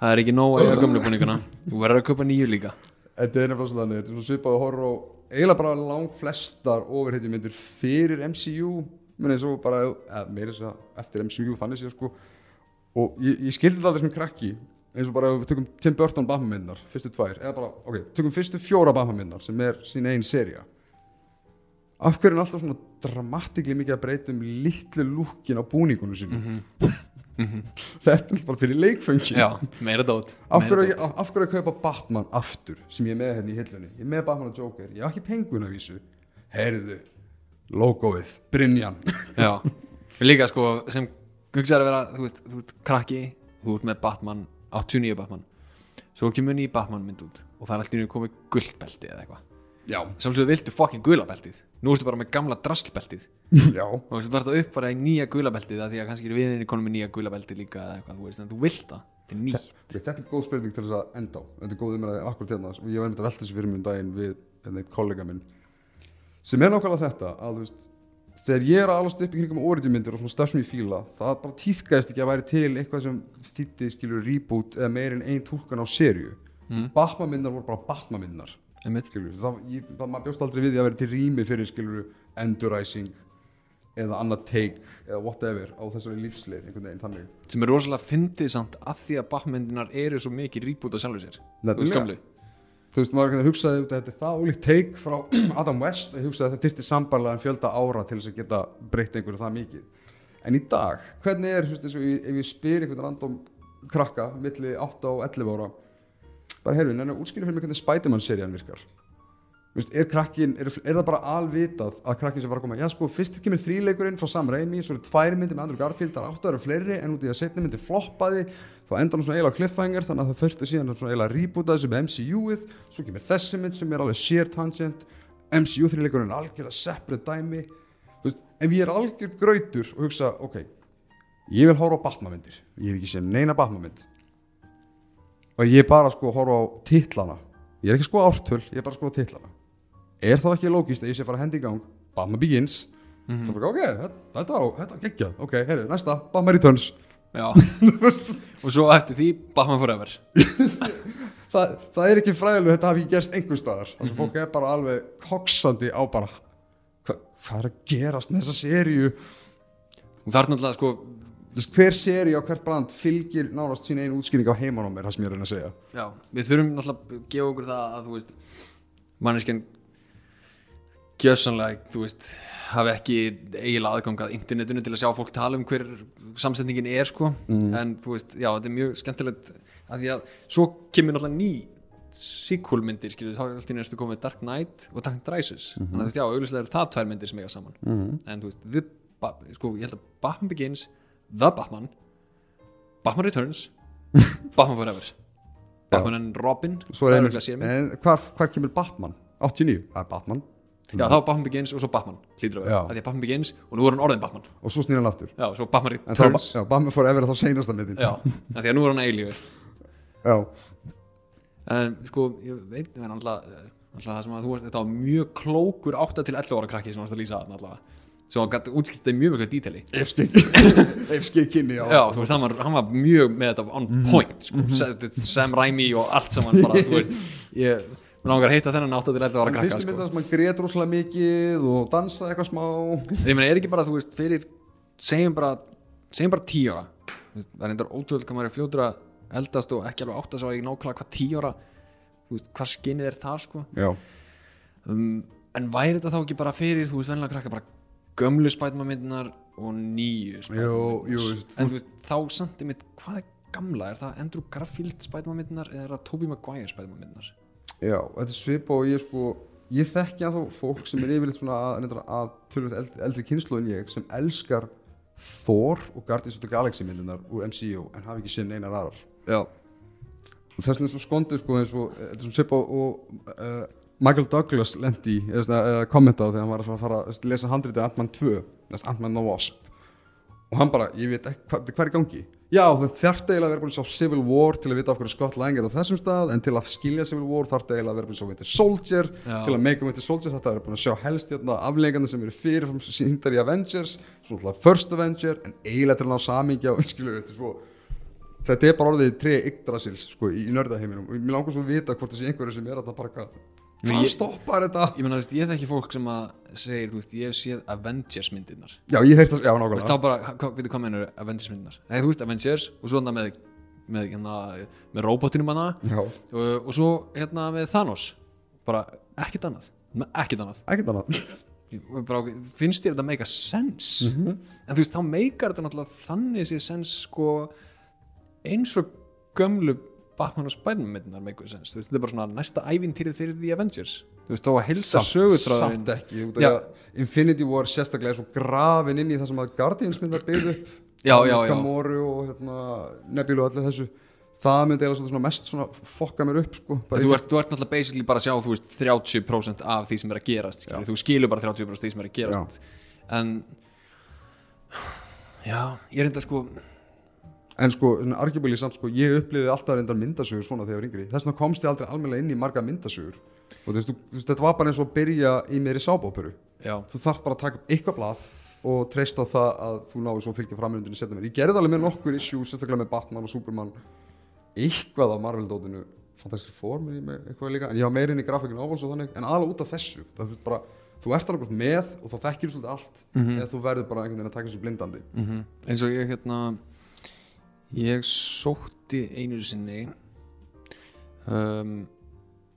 það er ekki nóg að eiga gömlu búninguna þú verður að kaupa nýju líka. Þetta er nefnilega svona þetta er svona svipað að horfa á eiginlega bara lang flestar overhitjumyndir fyrir MCU menn eins og bara, eftir MCU þannig séð sko og ég, ég skildi þetta aldrei sem krakki eins og bara við tökum Tim Burton Batman myndar fyrstu tvær, eða bara, ok, tökum fyrstu fjóra Batman myndar sem er sín einn seria af hverju er hann alltaf svona dramatikli mikið að breyta um litlu lúkin á búningunum sínum? Þetta er bara fyrir leikfengi já, meira dót Af hverju, af, af hverju að kaupa Batman aftur sem ég er með hérna í hillunni? Ég er með Batman og Joker, ég haf ekki pengun að vísu. Heyrðu, logoið Brynjan, já, líka sko sem hugsaður að vera, þú veist, þú veist krakki, þú ert með Batman 89 Batman, svo kemur ný Batman mynd út og það er alltaf komið gullbelti eða eitthvað, já, sjálfsögðu viltu fucking gulabeltið, nú ertu bara með gamla drastlbeltið já. Og þú ert að upp bara í nýja gulabeltið að því að kannski er viðinni konum með nýja gulabeltið líka eða eitthvað, þú veist, en þú vilt það. Þetta er nýtt, þetta er góð spurning til þess að enda á. Þetta er góð umræði akkur til þess og ég var einmitt að velta þessu fyrir minn daginn við hérna, einn kollega minn sem er nákvæmlega þetta að þú veist þegar ég er að alast upp í kringum orðjumyndir og svona stafsum í fíla það bara tíðgæðist ekki að væri til eitthvað sem þýtti skilur reboot eða meir en ein túlkan á serju mm. Batman myndar voru bara Batman myndar einmitt. Skilur, það, ég, það maður bjóst aldrei við því að vera til rými fyrir skilur enduræsing eða annað take eða whatever á þessari lífsleið einhvern veginn þannig. Sem er rosalega fyndið samt að því að Batman-myndinar eru svo mikið rýbúta sjálfur sér þú veist maður kannar hugsaði út að þetta er það ólíkt take frá Adam West ég hugsaði að þetta þyrfti sambarlega en fjölda ára til þess að geta breytt einhverju það mikið. En í dag, hvernig er, þú veist, ef ég spyr einhvern random krakka milli 8 og 11 ára bara heyrðu, en útskýra fyrir mig hvernig Spiderman-serían virkar. Þú veist, er krakkin, er, er það bara alvitað að krakkin sem var að koma, já sko, fyrst kemur þríleikurinn frá Sam Raimi, svo eru tvær myndir með Andrew Garfield, það er áttu að eru fleiri, en út í að setni myndir floppaði, þá endar hann svona eiginlega cliffhanger, þannig að það þurfti síðan svona eiginlega að reboota þessu með MCU-ið, svo kemur þessi mynd sem er alveg sheer tangent, MCU þríleikurinn er algjörlega separate dæmi, veist, ef ég er algjör grautur og hugsa, ok, ég vil horfa á Batman-myndir, ég hef ekki séð neina Batman-mynd, og ég er bara sko að horfa á titlana, ég er ekki sko ártöl, ég er bara sko á titlana er þá ekki lógist að ég sé fara hendi í gang Batman Begins? Mm -hmm. ok, þetta, á, þetta geggjað. Ok, heyrðu, næsta, Batman Returns. Og svo eftir því Batman Forever. Það, það er ekki fræðilegu þetta hafi ekki gerst einhver staðar. Þannig að fólk er bara alveg koksandi á bara hva, hvað er að gerast með þessa og það er náttúrulega sko hver seríu á hvert brand fylgir nánast sín einu útskýring á heiman á mér það sem ég er að segja. Já, við þurfum náttúrulega að gefa okkur það að þú veist manneskjan gjössanlega, þú veist hafi ekki eiginlega aðgang að internetinu til að sjá fólk tala um hver samsetningin er sko, en þú veist já, þetta er mjög skemmtilegt að því að svo kemur náttúrulega ný sequel myndir, skilju, þá er alltaf næstu komið Dark Knight og Dark Rises. Þannig að þú veist, já, auðvitað eru það tvær myndir sem eiga saman. En þú veist, the, sko, ég held að Batman Begins, The Batman Batman Returns Batman Forever. Batman and Robin það er örugglega sér mynd. hvar kemur Batman? 89, það er Batman já, þá Batman Begins og svo Batman hlýtur að vera, Já. að því að Batman Begins og nú er hann orðin Batman. Og svo snýr hann aftur. Já, svo Batman en þá er Returns. Já, Batman Forever er þá seinasta myndin. Já, að því að nú er hann eilífur já. en sko, ég veit við alltaf, alltaf það sem að þú varst þetta var mjög klókur 8 til 11 ára krakki sem varst að lýsa þarna allavega. Svo hann gæti útskipt það mjög mjög díteli efski kynni já. þú veist, hann var, hann var mjög með þetta on point sko, Sam Raimi og allt saman bara, þú veist, ég mér langar að heita þennan 8 til 11 ára krakka fyrstu sko. myndin sem hann grét rosalega mikið og dansaði eitthvað smá. Ég meina, er ekki bara, þú veist, fyrir segjum bara, segjum bara 10 ára. Það er endar ótrúlega hvað maður er fljótur að eldast og ekki alveg átt að svo ekki nákvæmlega hvað 10 ára þú veist, hvað skinnið er það sko. Um, en væri þetta þá ekki bara fyrir þú veist, venlega krakka bara gömlu spætmamyndinar og nýju Spider-Man. en þú veist, þá samt einmitt, hvað er gamla, er það Andrew Garfield spætmamyndinar eða er það Tobey Maguire spætmamyndinar já, þetta er svipa og ég sko ég þekki að þó fólk sem er yfirleitt svona að, að tölvöld eldri, eldri kynslu en ég sem elskar Thor og Guardians of the Galaxy myndinar úr MCU en hafi ekki sinn einar aðrar. Já, og þess vegna er svo skondið sko eins og þetta svona svipa og uh, Michael Douglas lendi eða kommenta á þegar hann var að fara að lesa handritið Ant-Man 2 þess Ant-Man no Wasp. Og hann bara, ég veit ekki hvað, hvað er gangi já, það þarf eiginlega að vera búin að sjá Civil War til að vita af hverju Scott Lang er á þessum stað en til að skilja Civil War þarf eiginlega að vera búin að sjá Winter Soldier Já. til að make um Winter Soldier þetta er búin að sjá helst hérna, afleggandi sem eru fyrir síndar í Avengers svo náttúrulega First Avenger en eiginlega til að ná skilur þetta er svo þetta er bara orðið tre Yggdrasils sko, í nördaheiminum og mér langar svo að vita hvort þessi einhverju sem er að það bara hvað ég- stoppar þetta? Ég meina, þú veist, ég þekki fólk sem að segir, þú veist, ég hef séð Avengers myndirnar. Já ég heist það, já þú veist, nákvæmlega þá bara, hvað, veitir hvað mennur Avengers myndirnar? Nei, þú veist, Avengers og svo hérna með með, hérna, með robotinum hana. Já, og, og svo hérna með Thanos. Bara ekkert annað. Með ekkert annað. Ekkert annað. Og bara, finnst þér þetta make a sense? Mhm. en þú veist, þá meikar þetta náttúrulega þannig sér sens sko eins og gömlu Batman og Spiderman myndirnar make a sense, þú veist, þetta er bara svona næsta ævintýrið fyrir The Avengers þú veist, þó að helsa sögutráðurinn samt ekki Já. því að Infinity War sérstaklega er svo grafin inn í það sem að Guardians myndar byggð upp Já, já, já. Gamoru og hérna, Nebula og allir þessu það myndi eða svona mest svona fokka mér upp sko. Þú ert, þú ert náttúrulega basically bara að sjá þú veist, 30% af því sem er að gerast skilur. þú skilur bara 30% af því sem er að gerast en já, ég er enda sko en sko, svona arguably samt sko, ég upplifði alltaf reyndar myndasögur svona þegar ég var yngri. Þess vegna komst ég aldrei almennilega inn í marga myndasögur. Og þú veist, þetta var bara eins og að byrja í meðri sábóperu. Þú þarf bara að taka eitthvað blað og treysta á það að þú náðu svo fylgja framöndinni setna mér. Ég gerði alveg með nokkur issue, sérstaklega með Batman og Superman. Eitthvað á Marvel-dótinu. Með, með eitthvað líka. En ég var meirinn í grafíkinu ávals og þannig. En alveg út af þessu. Það, þú, bara, þú ert alveg með og þá þekkir þú svolítið allt eða þú verður bara einhvern veginn að taka þessu blindandi. Mm eins og ég hérna ég sótti einu sinni um,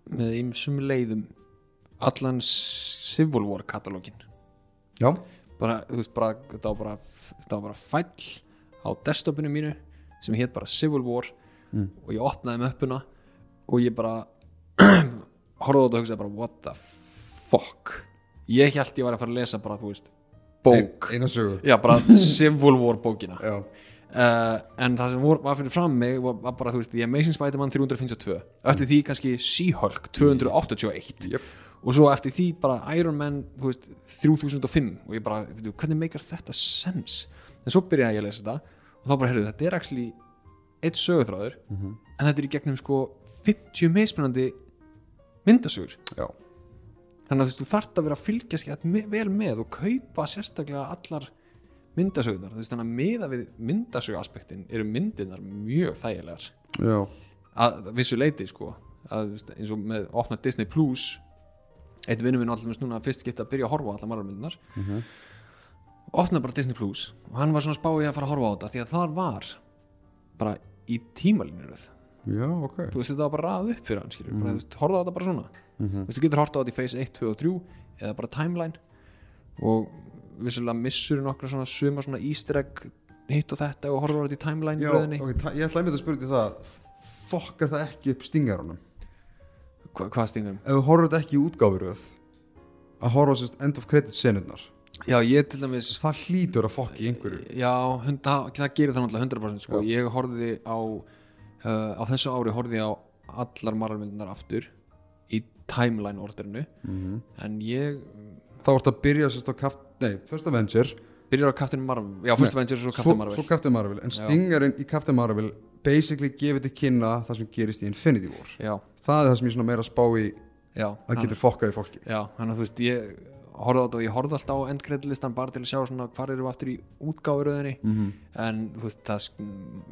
með ýmsum leiðum allan Civil War katalógin Já, bara, þú veist, bara, þetta var bara þetta var bara fæll á desktopinu mínu sem hétt bara Civil War Mm. og ég opnaði með uppuna og ég bara horfði á þetta og hugsaði bara what the fuck? Ég held ég var að fara að lesa bara, þú veist bók, Ein, já, bara Civil War bókina. Já, uh, en það sem vor, var fyrir fram mig var, bara, þú veist, The Amazing Spider-Man 352 eftir því kannski She-Hulk 281 Jöp. og svo eftir því bara Iron Man veist, 3005 og ég bara, veitu, hvernig meikar þetta sens? En svo byrjaði ég að lesa þetta og þá bara, heyrðu, þetta er actually eitt sögutráður Mhm. en þetta er í gegnum sko 50 mismunandi myndasögur. Já, þannig að þú veist, þú þarft að vera að fylgjast gett me vel með og kaupa sérstaklega allar myndasögunar þú veist, þannig að miða við myndasögu aspektin eru myndinar mjög þægilegar. Já, að vissu leiti sko. Að, veist, eins og með opna Disney Plus eitt vinnum minn alltaf núna fyrst geta að byrja að horfa á allar margarmyndinar Mhm. opna bara Disney Plus og hann var svona spáið að fara að horfa á þetta því að þar var bara í tímalínuröð. Já, ok. Þú veist þetta var bara ræð upp fyrir hann skilur. Bara, þú veist, horfa á þetta bara svona. Mhm. þú veist, þú getur horta á þetta í phase 1, 2 og 3 eða bara timeline og vissulega missur nokkra svona suma svona easter egg hitt og þetta og horfa á þetta í timeline Já, röðinni. ok, ta- ég ætla einmitt að spyrja því það Fokkar það ekki upp stingarunum Hva, hvað stingur? Ef þú horfður þetta ekki í útgáfuröð að horfa á sérst end of credit senurnar já ég til dæmis það hlýtur að fokki einhverju. Já hund, það, það gerir það náttúrulega 100% sko. ég horfði á uh, á þessu ári horfði ég á allar margarmyndunar aftur í timeline orderinu Mhm. en ég þá ertu að byrja sérst á kaft nei, First Avenger. Byrjar á Captain Marvel. Já, fyrst Nei, Avengers og Captain Marvel. svo Captain Marvel. En stingarinn í Captain Marvel basically gefið til kynna það sem gerist í Infinity War. Já, það er það sem ég svona meira spá í já, að hann- getur fokkað í fólki. Já, þannig að þú veist, ég og ég horfði alltaf á endgreðlistan bara til að sjá svona hvar eru við aftur í útgáfuröðinni. Mm -hmm. en þú veist, það,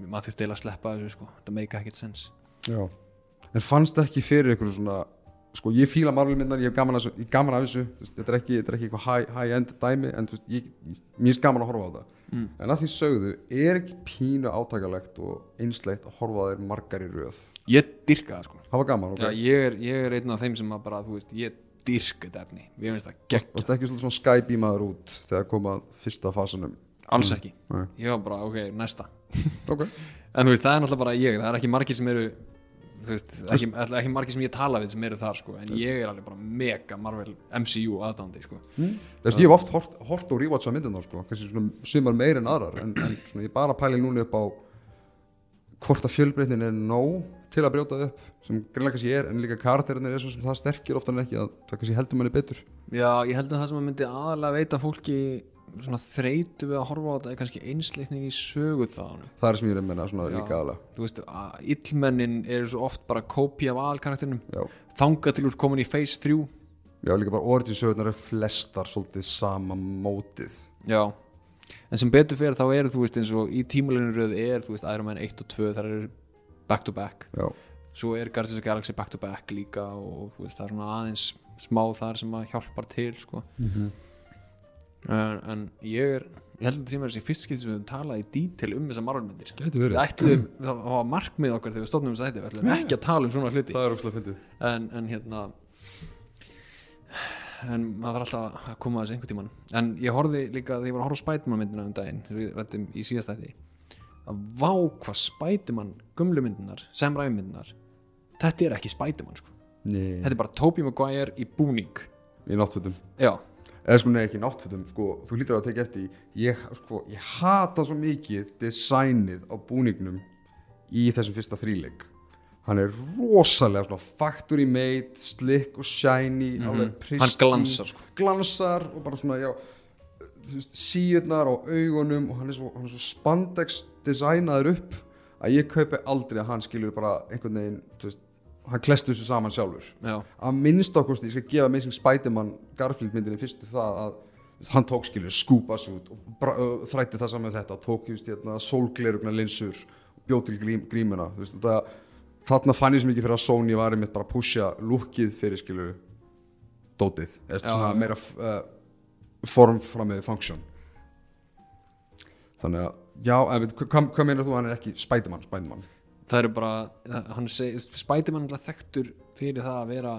maður þurfti eiginlega að sleppa þessu sko, þetta meika ekkert sens Já, en fannst ekki fyrir ykkur svona sko ég fíla Marvel myndar, ég hef gaman, að, ég gaman af þessu þetta er ekki, þetta er ekki eitthvað high, high end dæmi en veist, ég, mér er gaman að horfa á þetta Mm. en að því sögðu, er ekki pínu átakalegt og einsleitt að horfa þeir margar í röð? Ég dyrka það sko. Það var gaman, ok. Já, ég er, ég er einn af þeim sem að bara, þú veist, ég dyrka þetta efni. Ég finnst það gegn, varst ekki svolítið svona Skype maður út þegar kom að fyrsta fasanum? Alls ekki. Nei. Ég var bara, ok, næsta. Ok, En þú veist, það er náttúrulega bara ég, það er ekki margir sem eru þú veist, ekki, ekki margir sem ég tala við sem eru þar sko, en ég er alveg bara mega Marvel MCU aðdándi sko. Þess ég hef oft hort, hort og rewatcha myndirnar sko, kannski svona sumar meir en aðrar en, en svona ég bara pæli núna upp á hvort að fjölbreytnin er nóg til að brjóta upp sem greinlega kannski er en líka karakterinir er svo sem það sterkir oftar en ekki að það kannski heldur manni betur. Já, ég held að það sem að myndi aðalega veita fólki svona þreytu við að horfa á þetta er kannski einsleiknin í sögu þaðan. Það er sem ég er að menna svona Já. líka aðalega Þú veist, að illmennin eru svo oft bara kópi af aðalkarakterinum já. þanga til úr komin í phase 3 já, líka bara origin sögurnar er flestar svolítið sama mótið. Já, en sem betur fyrir þá eru þú veist eins og í tímalinu röð er þú veist Iron Man 1 og 2 þar eru back to back. Já, svo er Guardians of the Galaxy back to back líka og þú veist það er svona aðeins smá þar sem að hjálpar til sko. En, en ég er ég held að þetta sé mér þessi fyrst skipt sem við höfum talað í dítil um þessar margulmyndir við ætlum, það var markmið okkar þegar við stofnum þess að þetta, við ætlum ekki að tala um svona hluti. Það er ógslag fyndið. En, en hérna en maður þarf alltaf að koma að þessu einhvern tímann. En ég horfði líka þegar ég var að horfa Spiderman myndina um daginn við rættum í síðast þætti að vá hvað Spiderman gumlu myndinar, Sam Raimi myndinar þetta er ekki Spiderman sko. Þetta er bara Tobey Maguire í búning. Í náttfötum. Já, eða sko nei ekki náttfötum sko, þú hlýtur að tekja eftir ég, sko, ég hata svo mikið designið á búningnum í þessum fyrsta þríleik hann er rosalega svona factory made, slick og shiny alveg pristine, Mhm. Hann glansar, sko. glansar og bara svona já síðurnar á augunum og hann er svo, hann er svo spandex designaður upp að ég kaupi aldrei að hann skilur bara einhvern veginn þú veist, hann klestu þessu saman sjálfur. Já, að minnst ákosti, ég skal gefa Amazing Spider-Man Garfield myndinni fyrstu það að hann tók skilur skúpas út og uh, þrætti það saman með þetta og tók just, hérna, sólglerugna linsur og bjóð til grím, grímuna veist, það, þarna fann ég svo mikið fyrir að Sony var einmitt bara að pusha lukkið fyrir skilur dótið, eða svona meira uh, form fram með function. Þannig að já, en veit, hvað, hvað meinar þú að hann er ekki Spider-Man, Spider-Man það eru bara hann seg, Spiderman er þekktur fyrir það að vera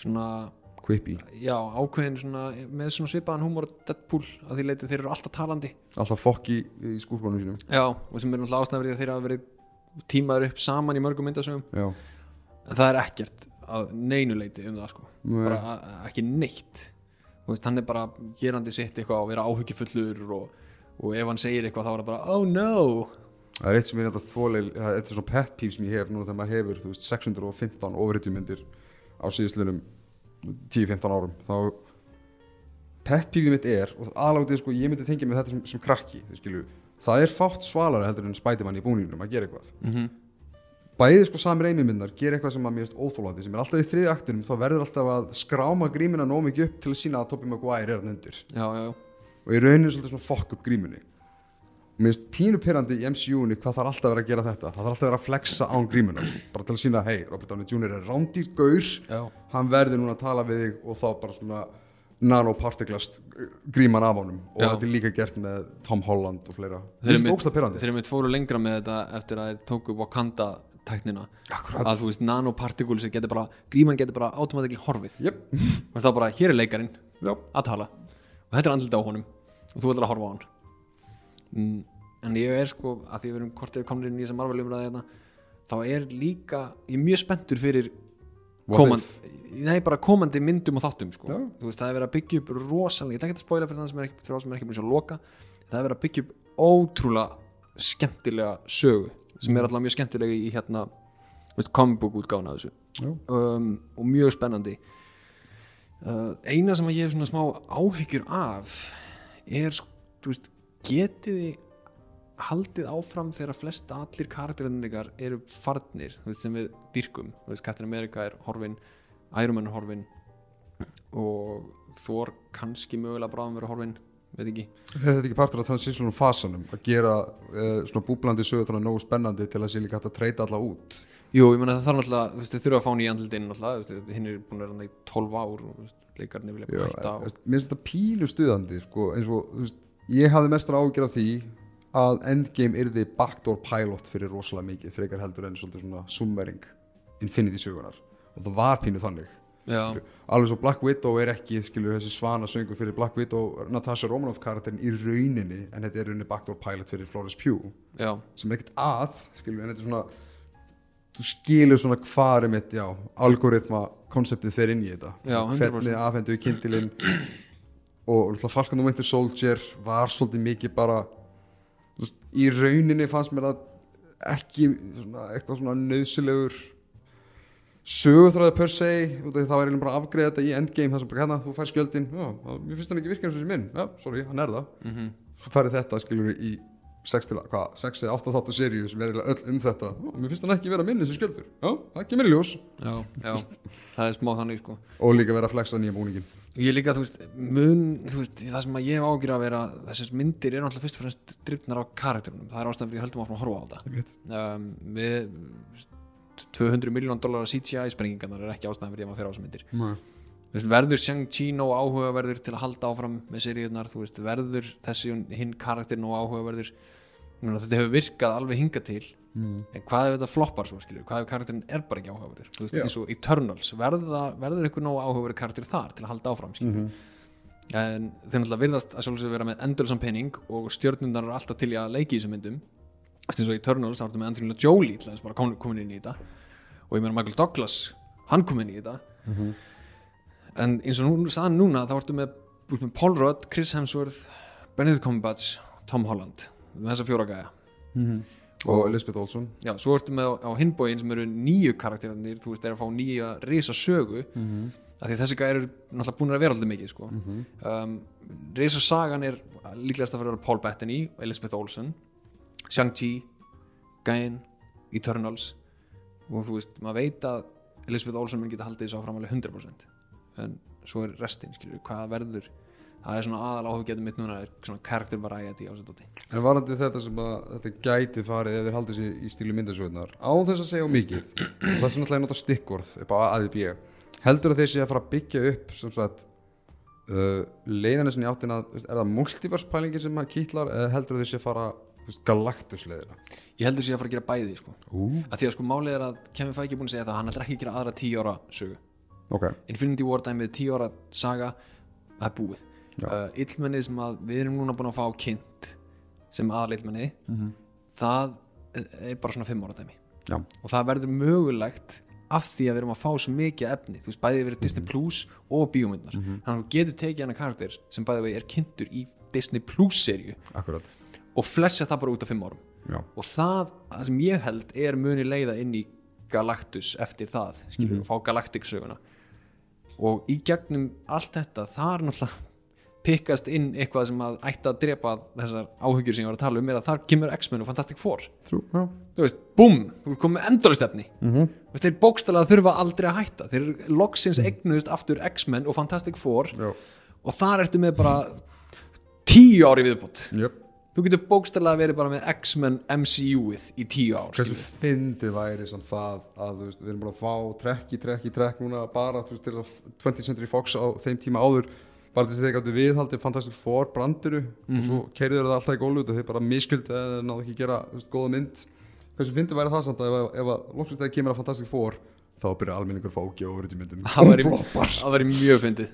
svona quippy, já, ákveðin svona með svona svipaðan húmor og Deadpool að því leiti þeir eru alltaf talandi. Alltaf fokki í skúrbónum sínum. Já, og sem er náttúrulega því að þeir hafa verið tímaður upp saman í mörgum myndasögum. Já, en það er ekkert að neinuleiti um það sko. Nei. bara a- ekki neitt. Veist, hann er bara gerandi sitt eitthvað og vera áhyggjufullur og, og ef hann segir eitthvað þá er það bara oh no Það er eitt sem er þetta þóleil, það er eitt svona pet peeve sem ég hef núna þegar maður hefur, þú veist, 615 ofriðjumyndir á síðustlunum 10-15 árum, þá pet peeve mitt er, og aðláttið sko, ég myndi tengja með þetta sem, sem krakki, þið skilju, það er fátt svalara heldur en Spiderman í búningnum að gera eitthvað. mm -hmm. Bæðið sko samir einmyndar gera eitthvað sem að mér finnst óþólandi, sem er alltaf í þriði aktinum, þá verður alltaf að skráma grímina nóg mikið upp til að sína að Tobey Maguire er hann undir. Já, já, og í rauninni svolítið svona fokk upp grímunni mér finnst pínu pyrrandi í MCU-ni hvað þarf alltaf að vera að gera þetta. Það þarf alltaf að vera að flexa án grímunar bara til að sína, hei, Robert Downey Jr. er rándýr gaur, já, hann verður núna að tala við þig og þá bara svona nanopartiklast gríman af honum. Og Já. þetta er líka gert með Tom Holland og fleira. Mér finnst mitt- ógsta pyrrandi þeir eru mitt fóru lengra með þetta eftir að þeir tóku Wakanda tæknina. Akkurat. að þú veist nanopartikul sem getur bara gríman getur bara automatikli horfið. Jep, og það bara, hér er leikarinn já, að tala. Og þetta er andlita á honum. Og þú ætlar að horfa á hann en ég er sko að því við erum kortið komnir inn í þessa marvel umræði hérna þá er líka, ég er mjög spenntur fyrir komand, nei, bara komandi myndum og þáttum sko. Þú veist, það er verið að byggja upp rosalega, ég ætla ekki að spoila fyrir það sem er ekki, sem er ekki búin að loka það er verið að byggja upp ótrúlega skemmtilega sögu sem er alltaf mjög skemmtilega í hérna útgáfuna af þessu. Já, um, og mjög spennandi. Uh, eina sem að ég hef svona smá áhyggjur af er sko, þú veist, getið þið haldið áfram þegar flest allir karakterinn ykkar eru farnir veist, sem við veist, Captain America er horfin Iron Man er horfin og Thor kannski mögulega bráðum verið horfin veit ekki. Er þetta ekki partur af transition fasanum að gera uh, svona búblandi sögur þannig nógu spennandi til að sé líka hægt að treyta alla út. Jú, ég meina það þarf veist, þið þurfa að fá nýja þú veist, hinn er búin að vera í 12 ár og leikarnir vilja bæta mér finnst þetta pínu stuðandi sko, eins og, þú veist, ég hafði mestra ágjör af því að Endgame yrði backdoor pilot fyrir rosalega mikið frekar heldur en svolítið svona summering Infinity sögunar og það var pínu þannig. Já, alveg svo Black Widow er ekki skilur þessi svana söngu fyrir Black Widow Natasha Romanoff karakterin í rauninni en þetta er rauninni backdoor pilot fyrir Florence Pugh já, sem er ekkert að skilur en þetta er svona þú skilur svona er já, algoritma konseptið fer inn í þetta. Já, 100%. hvernig afhendu kindilinn og Falcon and Winter Soldier var svolítið mikið bara veist, í rauninni fannst mér að ekki svona, eitthvað svona nöðsilegur sögurþræði per se það var eiginlega bara að afgreða þetta í endgame þar sem bara hérna, þú fær skjöldin já, mér finnst hann ekki virka eins og þessi minn já, sorry, hann er það. Mhm, svo færið þetta skilur í 6 til hvað, 6 eða 8 þáttu seríu sem er eiginlega öll um þetta. Já, mér finnst hann ekki vera minn þessi skjöldur. Já, það kemur í ljós. Já, já, það er smá þannig, sko. Og líka vera að flexa nýja búningin og ég líka, þú veist, mun þú veist, það sem að ég hef ágjur að vera þessar myndir eru alltaf fyrst og fremst drifnar á karakterunum, það er ástæðan að höldum áfram að horfa á þetta. Um, við 200 miljón dólar CGI sprengingarnar er ekki ástæðan fyrir að maður fyrir á þessar myndir. Veist, verður Shang-Chi nóg áhugaverður til að halda áfram með seríunar, þú veist, verður þessi hinn karakter nóg áhugaverður? Ég þetta hefur virkað alveg hinga til mm. en hvað ef þetta floppar svo skilur hvað ef karakterin er bara ekki áhugaverður? Þú veist, eins og Eternals, verður, verður einhver nóg áhugaverður karakter þar til að halda áfram skilur Mhm. en þeir náttúrulega virðast að sjálfsög vera með endurlösan penning og stjörnundar eru alltaf til í að leiki í þessum myndum. Þú veist, eins og Eternals, þá ertu með Angelina Jolie til þess bara komin, inn í þetta. Og ég meina Michael Douglas, hann kom inn í þetta. Mhm. en eins og nú, staðan núna þá ertu með, með Paul Rudd, Chris Hemsworth Benedict Cumberbatch, Tom Holland með þessa fjóra gæja og Elizabeth Olsen. Já, svo ertu með á, á hinbóin sem eru nýju karakterarnir, þú veist, er að fá nýja risa sögu, mm -hmm. af því þessi gæri eru náttúrulega búin að vera alltaf mikið, sko. Um, risa sagan er líklegast að vera Paul Bettany, Elizabeth Olsen Shang-Chi Gæin, Eternals. Og þú veist, maður veit að Elizabeth Olsen mun geta haldið þessu áfram alveg 100% en svo er restin, skilur, hvað verður það er svona aðal áhugjætum mitt núna er svona character variety á þessu dóti. En varandi þetta sem að þetta gæti farið ef þeir haldið sér í stílu myndasögurnar á þess að segja mikið það er svona alltaf að nota stikkorð upp á AðB heldur að þeir sé að fara að byggja upp sem sagt uh, leiðina sinni áttin að er það multiverse pælingin sem að kýtlar eða heldur að þeir sé að fara leiðina? Ég heldur sér að fara að gera bæði, sko. Ú, að því að sko málið er að Kevin Feige er búin að segja það hann ætlar ekki að gera aðra tíu ára sögu. Ok, Infinity War dæmið tíu ára saga það er búið. Uh, illmennið sem að við erum núna búin að fá kynnt sem aðal illmenni það er bara svona fimm ára dæmi. Já, og það verður mögulegt af því að við erum að fá svo mikið efni. Þú veist bæði verið Disney Plus og bíómyndar þannig að þú getur tekið hana karakter sem bæði vegi er kynntur í Disney Plus serju og flessa það bara út af fimm árum. Já, og það, það sem ég held er muni leiða inn í Galactus eftir það, skilur við, fá Galactic söguna og í gegnum allt þetta, það er náttúrulega pikkast inn eitthvað sem að ætti að drepa þessar áhugjur sem ég var að tala um er að þar kemur X-Men og Fantastic Four. Trú, já. Þú veist, búm, þú komið með enduristefni mm. -hmm. þeir bókstælega þurfa aldrei að hætta. Þeir loksins eignuðust aftur X-Men og Fantastic Four já, og þar ertu með bara tíu ári viðbútt jöp þú getur bókstælega verið bara með X-Men MCU-ið í tíu ár hversu fyndið væri samt það að veist, við erum bara að fá trekk í trekk í trekk núna bara veist, til að 20th Century Fox á þeim tíma áður bara þess að þeir gáttu viðhaldið Fantastic Four brandiru og svo keiriður það alltaf í gólu og þeir bara miskildi eða náðu ekki að gera veist, góða mynd. Hversu fyndið væri það samt að ef, að- ef að loksins þegar kemur að Fantastic Four þá byrja almenningur fóki og verið í myndum. Það væri, mjög fyndið.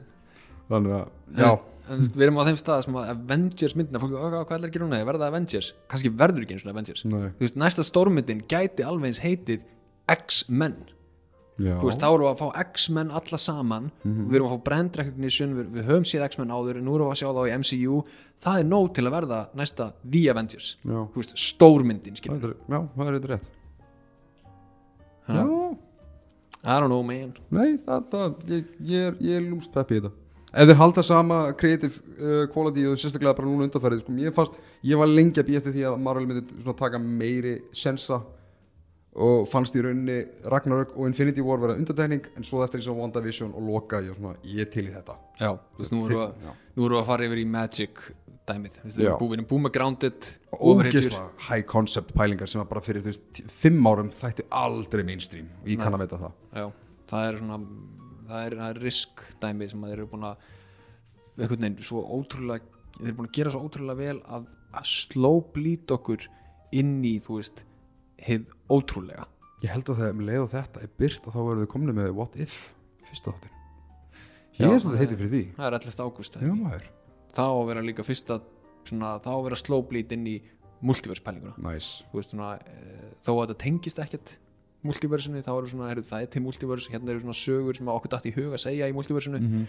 Þannig að, já, en við erum á þeim stað sem að Avengers myndina fólk, "Ó, hvað ætlar að gera núna, verða Avengers? Kannski verður ekki eins og Avengers. Veist, næsta stórmyndin gæti alveg eins heitið X-Men veist, þá erum við að fá X-Men alla saman. Við erum að fá brand recognition við, við höfum séð X-Men áður, nú erum við að sjá þá í MCU það er nóg til að verða næsta The Avengers, veist, stórmyndin skilur, já, það er eitthvað rétt. Þannig að- já, I don't know man. Nei, það, ég, ég er, er lúmst peppi í þetta. Ef þeir halda sama creative uh, quality og sérstaklega bara núna undanfærið sko, ég, ég var lengi að býja eftir því að Marvel myndi svona taka meiri sensa og fannst í rauninni Ragnarök og Infinity War vera undantekning en svo eftir því sem WandaVision og Loka ég, svona, ég til í þetta. Já, þú veist, nú erum við að, að fara yfir í Magic dæmið, þú veist, við erum búið, með Grounded. Ógeðslega high concept pælingar sem bara fyrir þú veist, fimm árum þætti aldrei mainstream og ég kann að veita það. Já, það er svona það er, er risk dæmi sem að þeir eru búin að einhvern veginn svo ótrúlega þeir eru búin að gera svo ótrúlega vel að, að slóblít okkur inn í þú veist, hið ótrúlega. Ég held að þegar um leið og þetta er byrt og þá verður þau komni með What If fyrsta þáttin Ég er svona heiti fyrir því. það er 11. ágúst þá á að vera líka fyrsta svona, þá á að vera slóblít inn í multiverse pælinguna. Nice. E, þó að þetta tengist ekkert multiversinu, þá eru svona, heru, það er til multiverse hérna eru svona sögur sem okkur dætt í hug að segja í multiversinu. Mhm.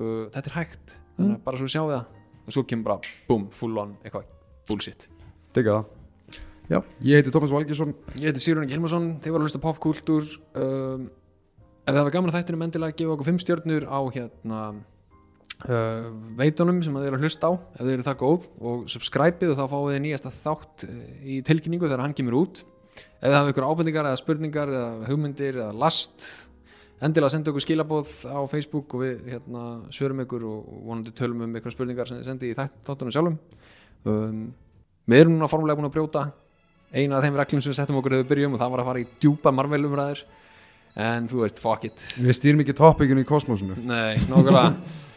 uh, þetta er hægt, að bara svo sjáum við það. Og svo kemur bara, boom, full on eitthvað bullshit. Digga það Já, ég heiti Tómas Valgjesson ég heiti Sigurinn Gilmarsson, þið voru að hlusta á popkultúr um, ef það var gaman að þættinu endilega gefa okkur fimm stjörnur á hérna uh, veitunum sem þið eru að hlusta á ef þið eru það góð og subscribe-ið og þá fáið þið nýjasta þátt uh, í tilkynningu þegar hann kemur út. Ef þið hafa ykkur ábendingar eða spurningar eða hugmyndir eða last endilega senda okkur skilabóð á Facebook og við hérna sörum ykkur og vonandi tölum um ykkur spurningar sem þið sendi í þáttunum sjálfum. Um, við erum núna formulega búin að brjóta eina af þeim reglum sem við settum okkur þegar við byrjum og það var að fara í djúpa Marvel umræður. En þú veist, fuck it. Við stýrum ekki topikinu í kosmosinu. Nei, nákvæmlega